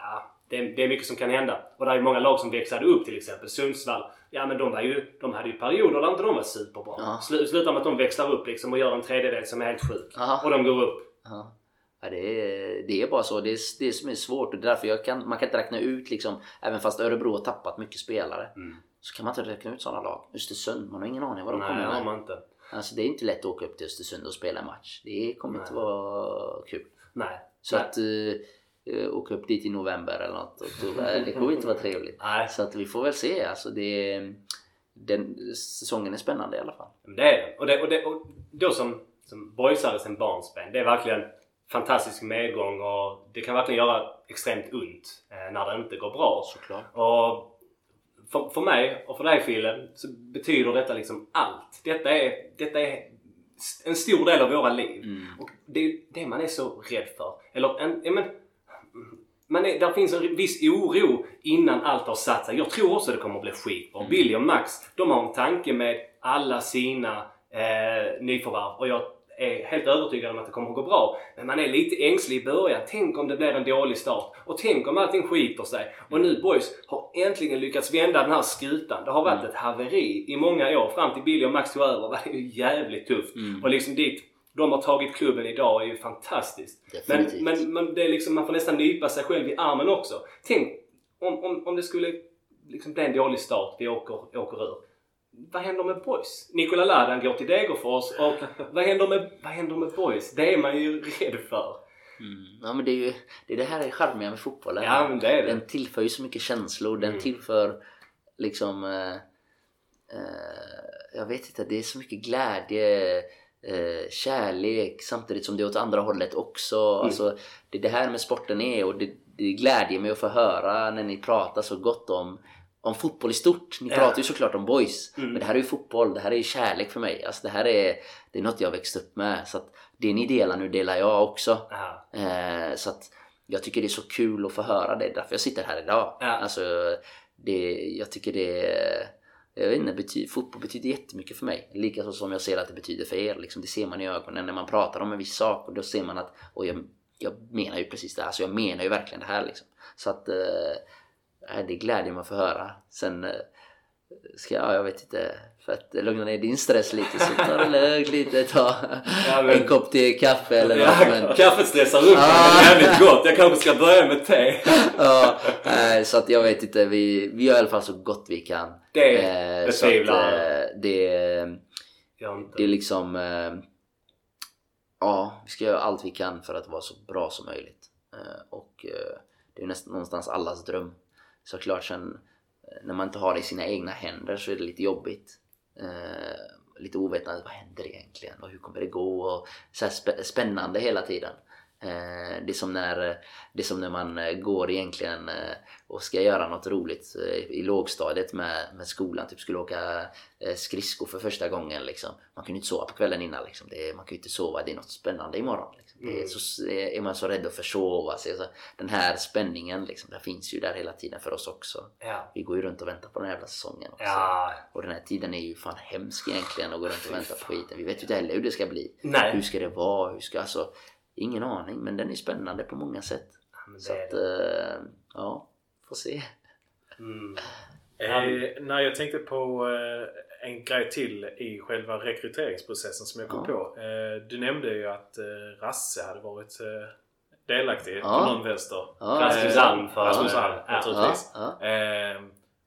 S1: Ja, det, är- det är mycket som kan hända. Och det är många lag som växlade upp till exempel. Sundsvall. Ja men de, var ju, de hade ju perioder där inte de var superbra.
S2: Ja.
S1: Slu, slutar med att de växlar upp liksom och gör en tredjedel som är helt sjuk.
S2: Aha.
S1: Och de går upp.
S2: Ja. Ja, det, är, det är bara så. Det är det som är svårt och det är därför kan, man kan inte räkna ut liksom, även fast Örebro har tappat mycket spelare,
S1: Mm.
S2: så kan man inte räkna ut sådana lag. Östersund, man har ingen aning vad de
S1: Nej,
S2: kommer
S1: har
S2: med.
S1: man inte.
S2: Alltså det är inte lätt att åka upp till Östersund och spela en match. Det kommer inte
S1: Nej.
S2: vara kul.
S1: Nej.
S2: Så
S1: Nej.
S2: att eh, åka upp dit i november eller något, oktober, det kommer inte vara trevligt.
S1: Nej,
S2: Så att vi får väl se. Alltså det, den, säsongen är spännande i alla fall.
S1: det är det. Och, det, och, det, och då som, som boysare sen barnsben. Det är verkligen fantastisk medgång och det kan verkligen göra extremt ont eh, när det inte går bra.
S2: Såklart.
S1: Och för, för mig och för dig Fille så betyder detta liksom allt. Detta är, detta är en stor del av våra liv.
S2: Mm.
S1: Och det är det man är så rädd för. Eller en, ja, men, man är, där finns en viss oro innan allt har satt sig. Jag tror också det kommer att bli skitbra.
S2: Mm.
S1: Billy och Max, de har en tanke med alla sina eh, nyförvärv. Och jag är helt övertygad om att det kommer att gå bra. Men man är lite ängslig i början. Tänk om det blir en dålig start. Och tänk om allting skiter sig. Och nu boys har äntligen lyckats vända den här skutan. Det har varit
S2: Mm.
S1: ett haveri i många år. Fram till Billy och Max tog över var det ju jävligt tufft.
S2: Mm.
S1: Och liksom dit de har tagit klubben idag är ju fantastiskt. Men, men, men det är liksom, man får nästan nypa sig själv i armen också. Tänk om, om, om det skulle liksom bli en dålig start, vi åker, åker ur. Vad händer med boys? Nikola Ladan går till Degerfors och vad händer med, vad händer med boys? Det är man ju rädd för.
S2: Mm. Ja men det är ju det, är det här är charmiga med fotbollen.
S1: Ja, men det är det.
S2: Den tillför ju så mycket känslor. Den
S1: Mm.
S2: tillför liksom... Eh, eh, jag vet inte, det är så mycket glädje, eh, kärlek samtidigt som det är åt andra hållet också.
S1: Mm.
S2: Alltså, det är det här med sporten är och det, det glädjer mig att få höra när ni pratar så gott om om fotboll i stort. Ni
S1: Ja.
S2: pratar ju såklart om boys.
S1: Mm.
S2: Men det här är ju fotboll. Det här är ju kärlek för mig. Alltså det här är, det är något jag växt upp med. Så att det ni delar nu delar jag också.
S1: Ja.
S2: Eh, så att jag tycker det är så kul att få höra det. Därför jag sitter här idag.
S1: Ja.
S2: Alltså, det, jag tycker det jag vet inte, bety, fotboll betyder jättemycket för mig. Likaså som jag ser att det betyder för er. Liksom, det ser man i ögonen när man pratar om en viss sak. Och då ser man att och jag, jag menar ju precis det här. Alltså, jag menar ju verkligen det här. Liksom. Så att eh, det glädjer mig att få höra. Sen eh, ska jag, jag vet inte, för att lugna ner din stress lite så ta det lugnt lite. Ta
S1: Ja, men-
S2: en kopp te, kaffe eller något.
S1: Ja,
S2: Men,
S1: kaffet stressar upp.
S2: Ah.
S1: Det är jävligt gott. Jag kanske ska börja med te.
S2: ja, så att jag vet inte, vi, vi gör i alla fall så gott vi kan.
S1: Det
S2: Eh, så att,
S1: betvivlar
S2: eh, det, det är liksom... Eh, ja, vi ska göra allt vi kan för att vara så bra som möjligt. Eh, och eh, det är nästan någonstans allas dröm. Såklart sen eh, när man inte har det i sina egna händer så är det lite jobbigt. Eh, lite ovetande, vad händer egentligen och hur kommer det gå? Och så här spännande hela tiden. Eh, det, är som när, det är som när man eh, går egentligen eh, och ska göra något roligt eh, i lågstadiet med, med skolan. Typ skulle åka eh, skridskor för första gången. Liksom. Man kunde inte sova på kvällen innan. Liksom. Det, är- man kan ju inte sova, det är något spännande imorgon. Liksom. Är,
S1: Mm.
S2: så, är man så rädd att försova sig. Så den här spänningen liksom, den finns ju där hela tiden för oss också.
S1: Ja.
S2: Vi går ju runt och väntar på den här jävla säsongen också.
S1: Ja.
S2: Och den här tiden är ju fan hemsk egentligen att gå runt och vänta på skiten. Vi vet ju inte heller hur det ska bli. Hur
S1: Nej.
S2: ska det vara? Hur ska, alltså, ingen aning, men den är spännande på många sätt.
S1: Men
S2: Så att, eh, ja, får se.
S1: Mm.
S3: Eh, nej, jag tänkte på eh, en grej till i själva rekryteringsprocessen som jag kom
S2: Ja.
S3: på. Eh, du nämnde ju att eh, Rasse hade varit eh, delaktig
S2: Ja.
S3: på någon vänster.
S2: Ja,
S1: Rasmus Alm.
S3: Rasmus naturligtvis.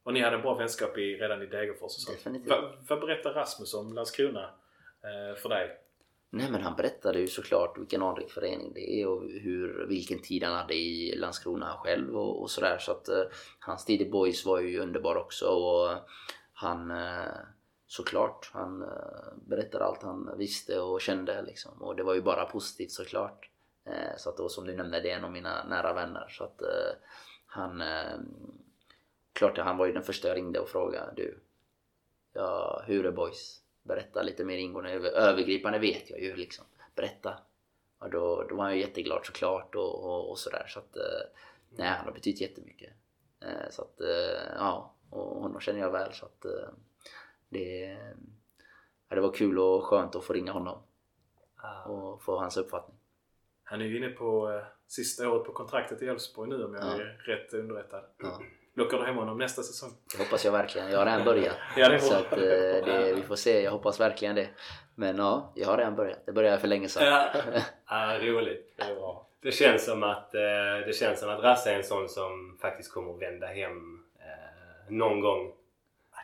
S3: och ni hade en bra vänskap i, redan i Degerfors och så. Va, vad berättar Rasmus om Landskrona eh, för dig?
S2: Nej men han berättade ju såklart vilken anrik förening det är och hur, vilken tid han hade i Landskrona själv och, och sådär. Så att eh, hans tid i Boys var ju underbar också och han eh, såklart, han eh, berättade allt han visste och kände liksom. Och det var ju bara positivt såklart. Eh, så att då som du nämnde, det är en av mina nära vänner. Så att eh, han... Klart, han var ju den första jag ringde och frågade du, ja, hur är Boys? Berätta lite mer ingående. Övergripande vet jag ju liksom. Berätta. Och då, då var han ju jätteglad såklart och, och, och sådär. Så att, nej, han har betytt jättemycket. Så att, ja. Och honom känner jag väl så att det, ja, det var kul och skönt att få ringa honom
S1: Ja.
S2: och få hans uppfattning.
S3: Han är ju inne på eh, sista året på kontraktet i Elfsborg nu om jag
S2: Ja.
S3: är rätt underrättad.
S2: Ja.
S3: Lockar du hem honom nästa säsong?
S2: Det hoppas jag verkligen. Jag har redan börjat.
S3: Ja, det
S2: Så att, eh, det, vi får se. Jag hoppas verkligen det. Men ja, jag har redan börjat. Det började jag för länge sedan.
S1: Ja. ja, roligt.
S3: Det är bra.
S1: Det känns som att, eh, det känns som att Rasse är en sån som faktiskt kommer att vända hem eh, någon gång.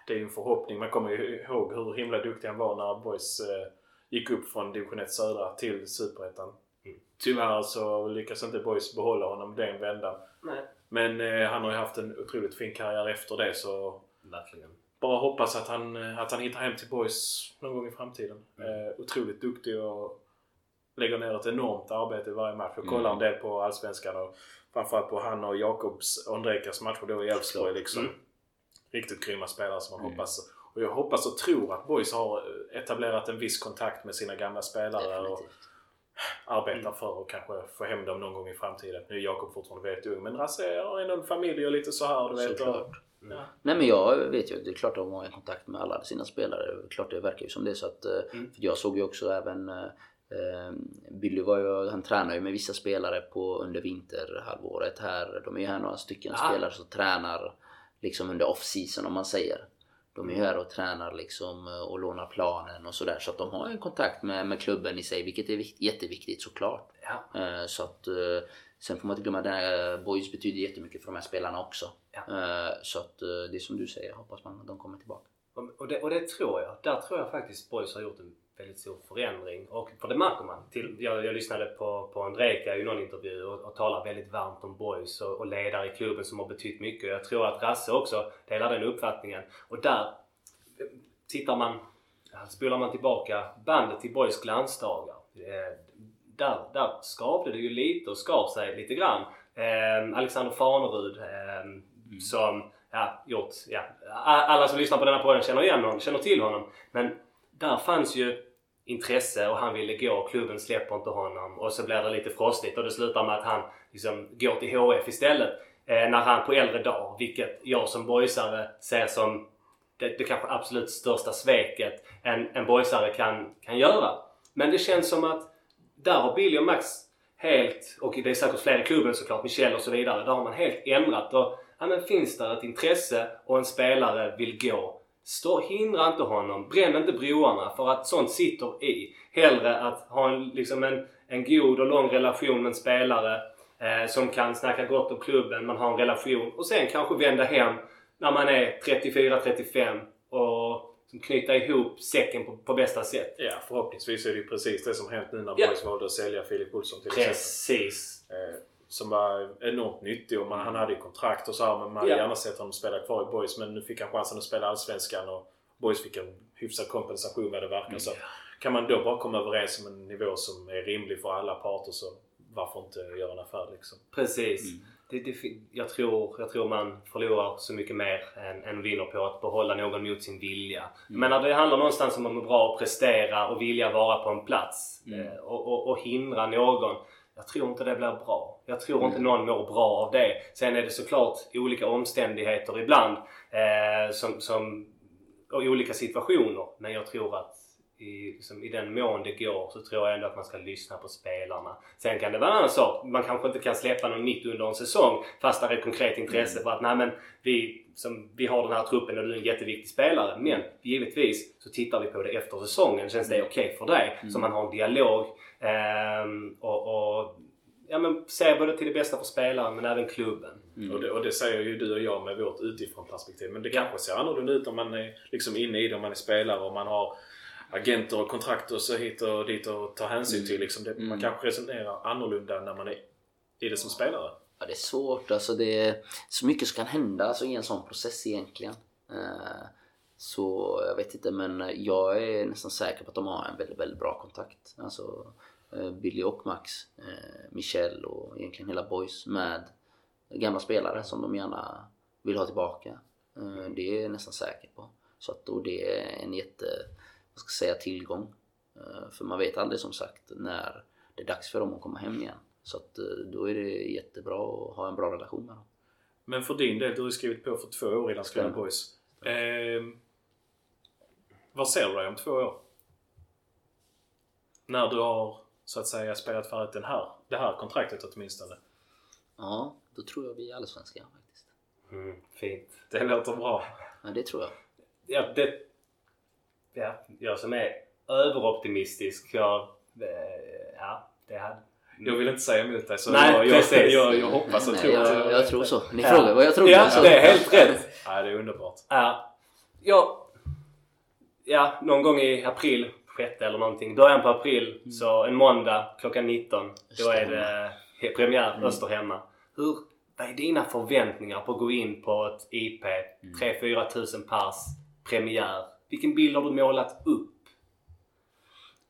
S3: Det är ju en förhoppning. Man kommer ju ihåg hur himla duktig han var när Boys eh, gick upp från division 1 södra till superettan.
S1: Mm.
S3: Tyvärr så lyckas inte Boys behålla honom den vändan.
S1: Nej.
S3: Men eh, han har ju haft en otroligt fin karriär efter det så
S1: Verkligen.
S3: bara hoppas att han, eh, att han hittar hem till Boys någon gång i framtiden.
S1: Mm.
S3: Eh, otroligt duktig och lägger ner ett enormt arbete i varje match. Jag
S2: Mm.
S3: kollar en del på Allsvenskan och framförallt på han och Jakobs Ondrejkas matcher då i Elfsborg liksom.
S1: Mm.
S3: Riktigt grymma spelare som man
S2: Mm.
S3: hoppas. Och jag hoppas och tror att Boys har etablerat en viss kontakt med sina gamla spelare och
S2: Definitivt.
S3: arbetar
S1: Mm.
S3: för att kanske få hem dem någon gång i framtiden. Nu är Jakob fortfarande väldigt ung men Rasse har ändå en familj och lite så här du vet. Och,
S2: Såklart.
S3: ja.
S2: Nej men jag vet ju, det är klart att de har en kontakt med alla sina spelare. Det Klart det verkar ju som det. Så att, eh,
S1: Mm.
S2: för jag såg ju också även eh, eh, Billy var ju, han tränar ju med vissa spelare på under vinterhalvåret här. De är ju här några stycken
S1: Ah.
S2: spelare som tränar liksom under off-season om man säger. De är ju här och tränar liksom eh, och lånar planen och sådär. Så att de har en kontakt med, med klubben i sig vilket är vikt, jätteviktigt såklart.
S1: Ja.
S2: Eh, Så att eh, Sen får man inte glömma att Boys betyder jättemycket för de här spelarna också.
S1: Ja.
S2: Så att det är som du säger, hoppas man att de kommer tillbaka.
S1: Och- Och det, och det tror jag. Där tror jag faktiskt Boys har gjort en väldigt stor förändring. Och för det märker man. Till, jag, jag lyssnade på, på Andrejka i någon intervju och, och talar väldigt varmt om Boys och, och ledare i klubben som har betytt mycket. Jag tror att Rasse också delar den uppfattningen. Och där tittar man, spolar man tillbaka bandet till Boys glansdagar. Eh, där, där skavde det ju lite och skar sig lite grann. Eh, Alexander Farnerud eh, som ja, gjort, ja, alla som lyssnar på denna podden känner igen honom, känner till honom. Men där fanns ju intresse och han ville gå. Klubben släpper inte honom. Och så blir det lite frostigt och det slutar med att han liksom går till HF istället. Eh, när han på äldre dag, vilket jag som boysare ser som det, det kanske absolut största sveket en, en boysare kan, kan göra. Men det känns som att där har Billy och Max helt, och det är säkert fler i klubben såklart, Michel och så vidare. Där har man helt ändrat. Och, ja, men finns det ett intresse och en spelare vill gå, stå, hindra inte honom. Bränn inte broarna för att sånt sitter i. Hellre att ha en, liksom en, en god och lång relation med en spelare eh, som kan snacka gott om klubben, man har en relation och sen kanske vända hem när man är 34-35 och liksom knyta ihop säcken på, på bästa sätt.
S3: Ja, förhoppningsvis är det precis det som hänt nu när
S1: Ja.
S3: Boys valde att sälja Filip Olsson till exempel.
S1: Precis.
S3: Eh, som var enormt nyttig och man, han hade ju kontrakt och så här, men man hade
S1: Ja.
S3: gärna sett honom spela kvar i Boys men nu fick han chansen att spela Allsvenskan och Boys fick en hyfsad kompensation vad det verkar. Så kan man då bara komma överens om en nivå som är rimlig för alla parter så varför inte göra en affär liksom?
S1: Precis.
S2: Mm.
S1: Det, det, jag, tror, jag tror man förlorar så mycket mer än, än vinner på att behålla någon mot sin vilja.
S2: Mm.
S1: Men när det handlar någonstans om att må bra och prestera och vilja vara på en plats
S2: Mm.
S1: eh, och, och, och hindra någon. Jag tror inte det blir bra. Jag tror inte någon mår bra av det. Sen är det såklart olika omständigheter ibland eh, som, som, och olika situationer. Men jag tror att i, liksom, i den mån det går så tror jag ändå att man ska lyssna på spelarna. Sen kan det vara en annan sak. Man kanske inte kan släppa någon mitt under en säsong fast det är ett konkret intresse för att nej men vi, som, vi har den här truppen och du är en jätteviktig spelare. Men givetvis så tittar vi på det efter säsongen. Känns det okej för dig? Så man har en dialog ehm, och, och ja, men ser både till det bästa för spelaren men även klubben.
S3: Och, det, och det säger ju du och jag med vårt utifrån perspektiv. Men det kanske ser annorlunda ut om man är liksom inne i det, om man är spelare och man har agenter och kontrakt och så hit och dit och ta hänsyn till. Liksom det, Man
S2: Mm.
S3: kanske resonerar annorlunda när man är i det som spelare.
S2: Ja, det är svårt. Alltså det är så mycket som kan hända alltså, i en sån process egentligen. Eh, Så jag vet inte, men jag är nästan säker på att de har en väldigt, väldigt bra kontakt. Alltså eh, Billy och Max, eh, Michel och egentligen hela Boys med gamla spelare som de gärna vill ha tillbaka. Det är jag nästan säker på. Så att, och det är en jätte, vad ska säga, tillgång. Eh, För man vet aldrig som sagt när det är dags för dem att komma hem igen. Så att eh, då är det jättebra att ha en bra relation med dem.
S3: Men för din del, du har skrivit på för två år i Landskrona. Boys. Eh, vad ser du dig om två år? När du har så att säga spelat färdigt den här, det här kontraktet åtminstone.
S2: Ja, då tror jag vi är allsvenska faktiskt.
S1: Mm, fint.
S3: Det låter bra.
S2: Ja, det tror jag.
S1: Ja, det, ja, jag som är överoptimistisk. Jag, eh, ja, det hade...
S3: Jag vill inte säga emot dig så
S1: Nej,
S3: jag, jag, jag, jag hoppas och
S2: Nej,
S3: tror
S2: jag,
S3: att-
S2: jag, tror så. Ni
S1: Ja.
S2: frågar vad jag tror.
S1: Ja,
S2: så.
S1: det är helt rätt.
S3: Nej, det är underbart.
S1: Ja, ja, ja, någon gång i april, sjätte eller någonting. Början på april, så en måndag klockan 19. Då är det premiär Öster hemma. Hur, vad är dina förväntningar på att gå in på ett IP? 3-4 tusen pers, premiär. Vilken bild har du målat upp?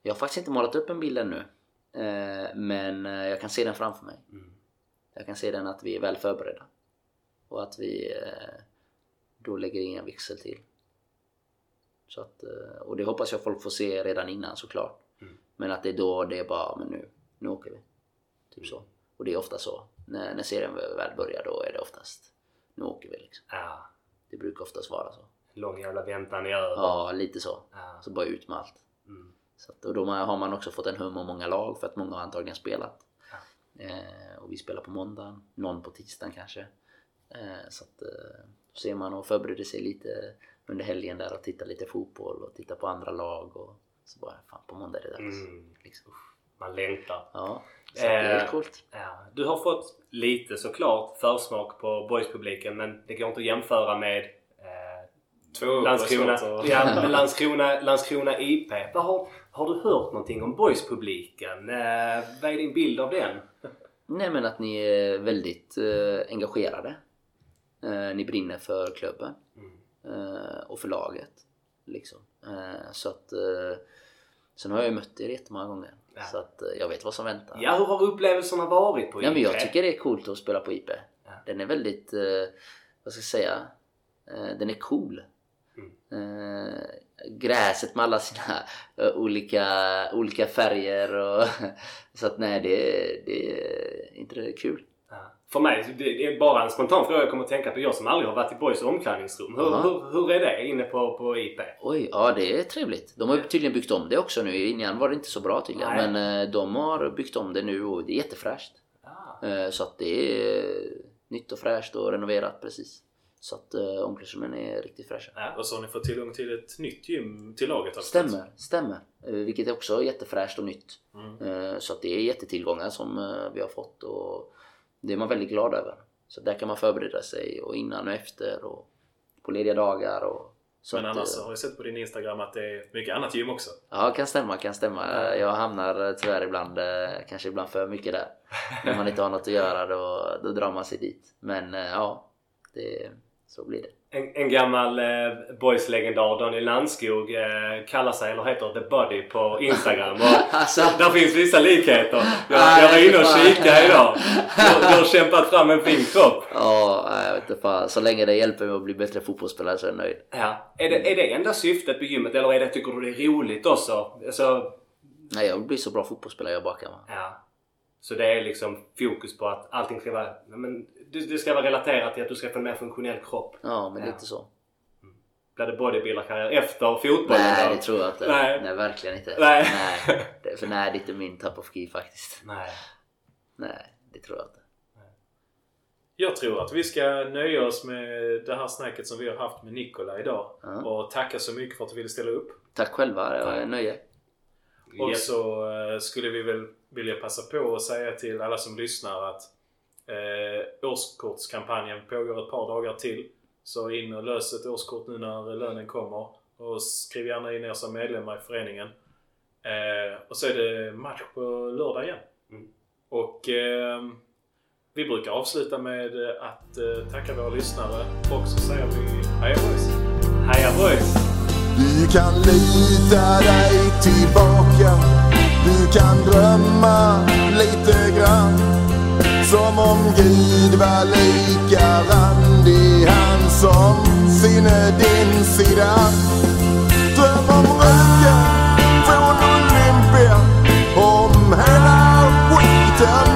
S2: Jag har faktiskt inte målat upp en bild ännu. Eh, men eh, jag kan se den framför mig.
S1: Mm.
S2: Jag kan se den att vi är väl förberedda. Och att vi eh, då lägger in en växel till. Så att, och det hoppas jag folk får se redan innan såklart.
S1: Mm.
S2: Men att det är då det är bara, men nu, nu åker vi. Typ så. Och det är ofta så. När, när serien väl börjar då är det oftast, nu åker vi liksom.
S1: Ja,
S2: Det brukar oftast vara så.
S1: Lång jävla väntan är över.
S2: Ja, lite så.
S1: Ja.
S2: Så bara ut med allt.
S1: Mm.
S2: Så att, och då har man också fått en hum om många lag för att många har antagligen spelat. Eh, och vi spelar på måndagen, någon på tisdagen kanske. Eh, så att eh, så ser man och förbereder sig lite under helgen där och tittar lite fotboll och tittar på andra lag och så bara fan på måndag är det dags.
S1: Mm.
S2: Liksom.
S1: Man längtar.
S2: Ja, Så det är
S1: Eh,
S2: coolt.
S1: Ja, du har fått lite såklart försmak på boyspubliken men det går inte att jämföra med
S3: Två
S1: Landskrona, ja, men Landskrona, Landskrona IP. Vad har, har du hört någonting om boyspubliken? Eh, vad är din bild av den?
S2: Nej men att ni är väldigt eh, engagerade. Eh, ni brinner för klubben. Eh, och för laget. Liksom. Eh, så att... Eh, sen har jag ju mött er jättemånga gånger.
S1: Ja.
S2: Så att jag vet vad som väntar.
S1: Ja, hur har upplevelserna varit på IP?
S2: Ja, men jag tycker det är coolt att spela på IP.
S1: Ja.
S2: Den är väldigt, eh, vad ska jag säga, eh, den är cool. Eh, gräset med alla sina eh, olika, olika färger och så att nej det, det är inte det kul.
S1: För mig, det är bara en spontan fråga jag kommer att tänka på. Jag som aldrig har varit i boys omklädningsrum. Hur, hur, hur är det inne på, på IP?
S2: Oj, ja det är trevligt. De har tydligen byggt om det också nu. Innan var det inte så bra tydligen.
S1: Nej.
S2: Men eh, de har byggt om det nu och det är jättefräscht.
S1: Ah.
S2: Så att det är nytt och fräscht och renoverat precis. Så att eh, omklädningsrummen är riktigt fräscha.
S1: Ja.
S3: Och så har ni fått tillgång till ett nytt gym till laget. förstått.
S2: Stämmer, stämmer. Eh, Vilket är också jättefräscht och nytt.
S3: Mm.
S2: Eh, Så att det är jättetillgångar som eh, vi har fått och det är man väldigt glad över. Så där kan man förbereda sig och innan och efter och på lediga dagar och så
S3: Men
S2: att,
S3: annars
S2: eh,
S3: har jag sett på din Instagram att det är mycket annat gym också.
S2: Ja, kan stämma, kan stämma. Eh, Jag hamnar eh, tyvärr ibland, eh, kanske ibland för mycket där. När man inte har något att göra då, då drar man sig dit. Men ja, det, så blir det.
S1: En, en gammal eh, boys-legendar, Daniel Landskog, eh, kallar sig, eller heter The Body på Instagram. Och
S2: Alltså,
S1: där finns vissa likheter. Jag, jag var inne och kikade idag. Du, du har kämpat fram en fin kropp.
S2: ja, jag vet inte fan. Så länge det hjälper mig att bli bättre fotbollsspelare så är jag nöjd.
S1: Ja. Är, det, är det enda syftet på gymmet eller är det, tycker du det är roligt också? Alltså,
S2: Nej, jag vill bli så bra fotbollsspelare jag bara kan
S1: ja. Så det är liksom fokus på att allting ska vara... Men, det, det ska vara relaterat till att du ska få en mer funktionell kropp.
S2: Ja, men
S1: Ja.
S2: lite så.
S1: Blir det bodybuildarkarriär efter fotbollen
S2: Nej,
S1: då?
S2: det tror jag inte.
S1: Nej.
S2: Nej, verkligen inte.
S1: Nej.
S2: Nej. Det, för nej, det är inte min typ of key faktiskt.
S1: Nej.
S2: Nej, det tror jag inte.
S3: Jag tror att vi ska nöja oss med det här snacket som vi har haft med Nikola idag.
S2: Ja.
S3: Och tacka så mycket för att du ville ställa upp.
S2: Tack själva, jag är nöjd.
S3: Och
S1: Yes.
S3: så eh, skulle vi väl vilja passa på att säga till alla som lyssnar att eh, årskortskampanjen pågår ett par dagar till. Så in och lös ett årskort nu när lönen kommer. Och skriv gärna in er som medlemmar i föreningen. Eh, och så är det match på lördag igen.
S1: Mm.
S3: Och eh, vi brukar avsluta med att eh, tacka våra lyssnare och så säger vi hej boys!
S1: Heja boys!
S4: Du kan lita dig tillbaka Du kan drömma lite grann som om Gud var lika randig Han som sinne din sida. Dröm om röken från Olympia Om hela skiten.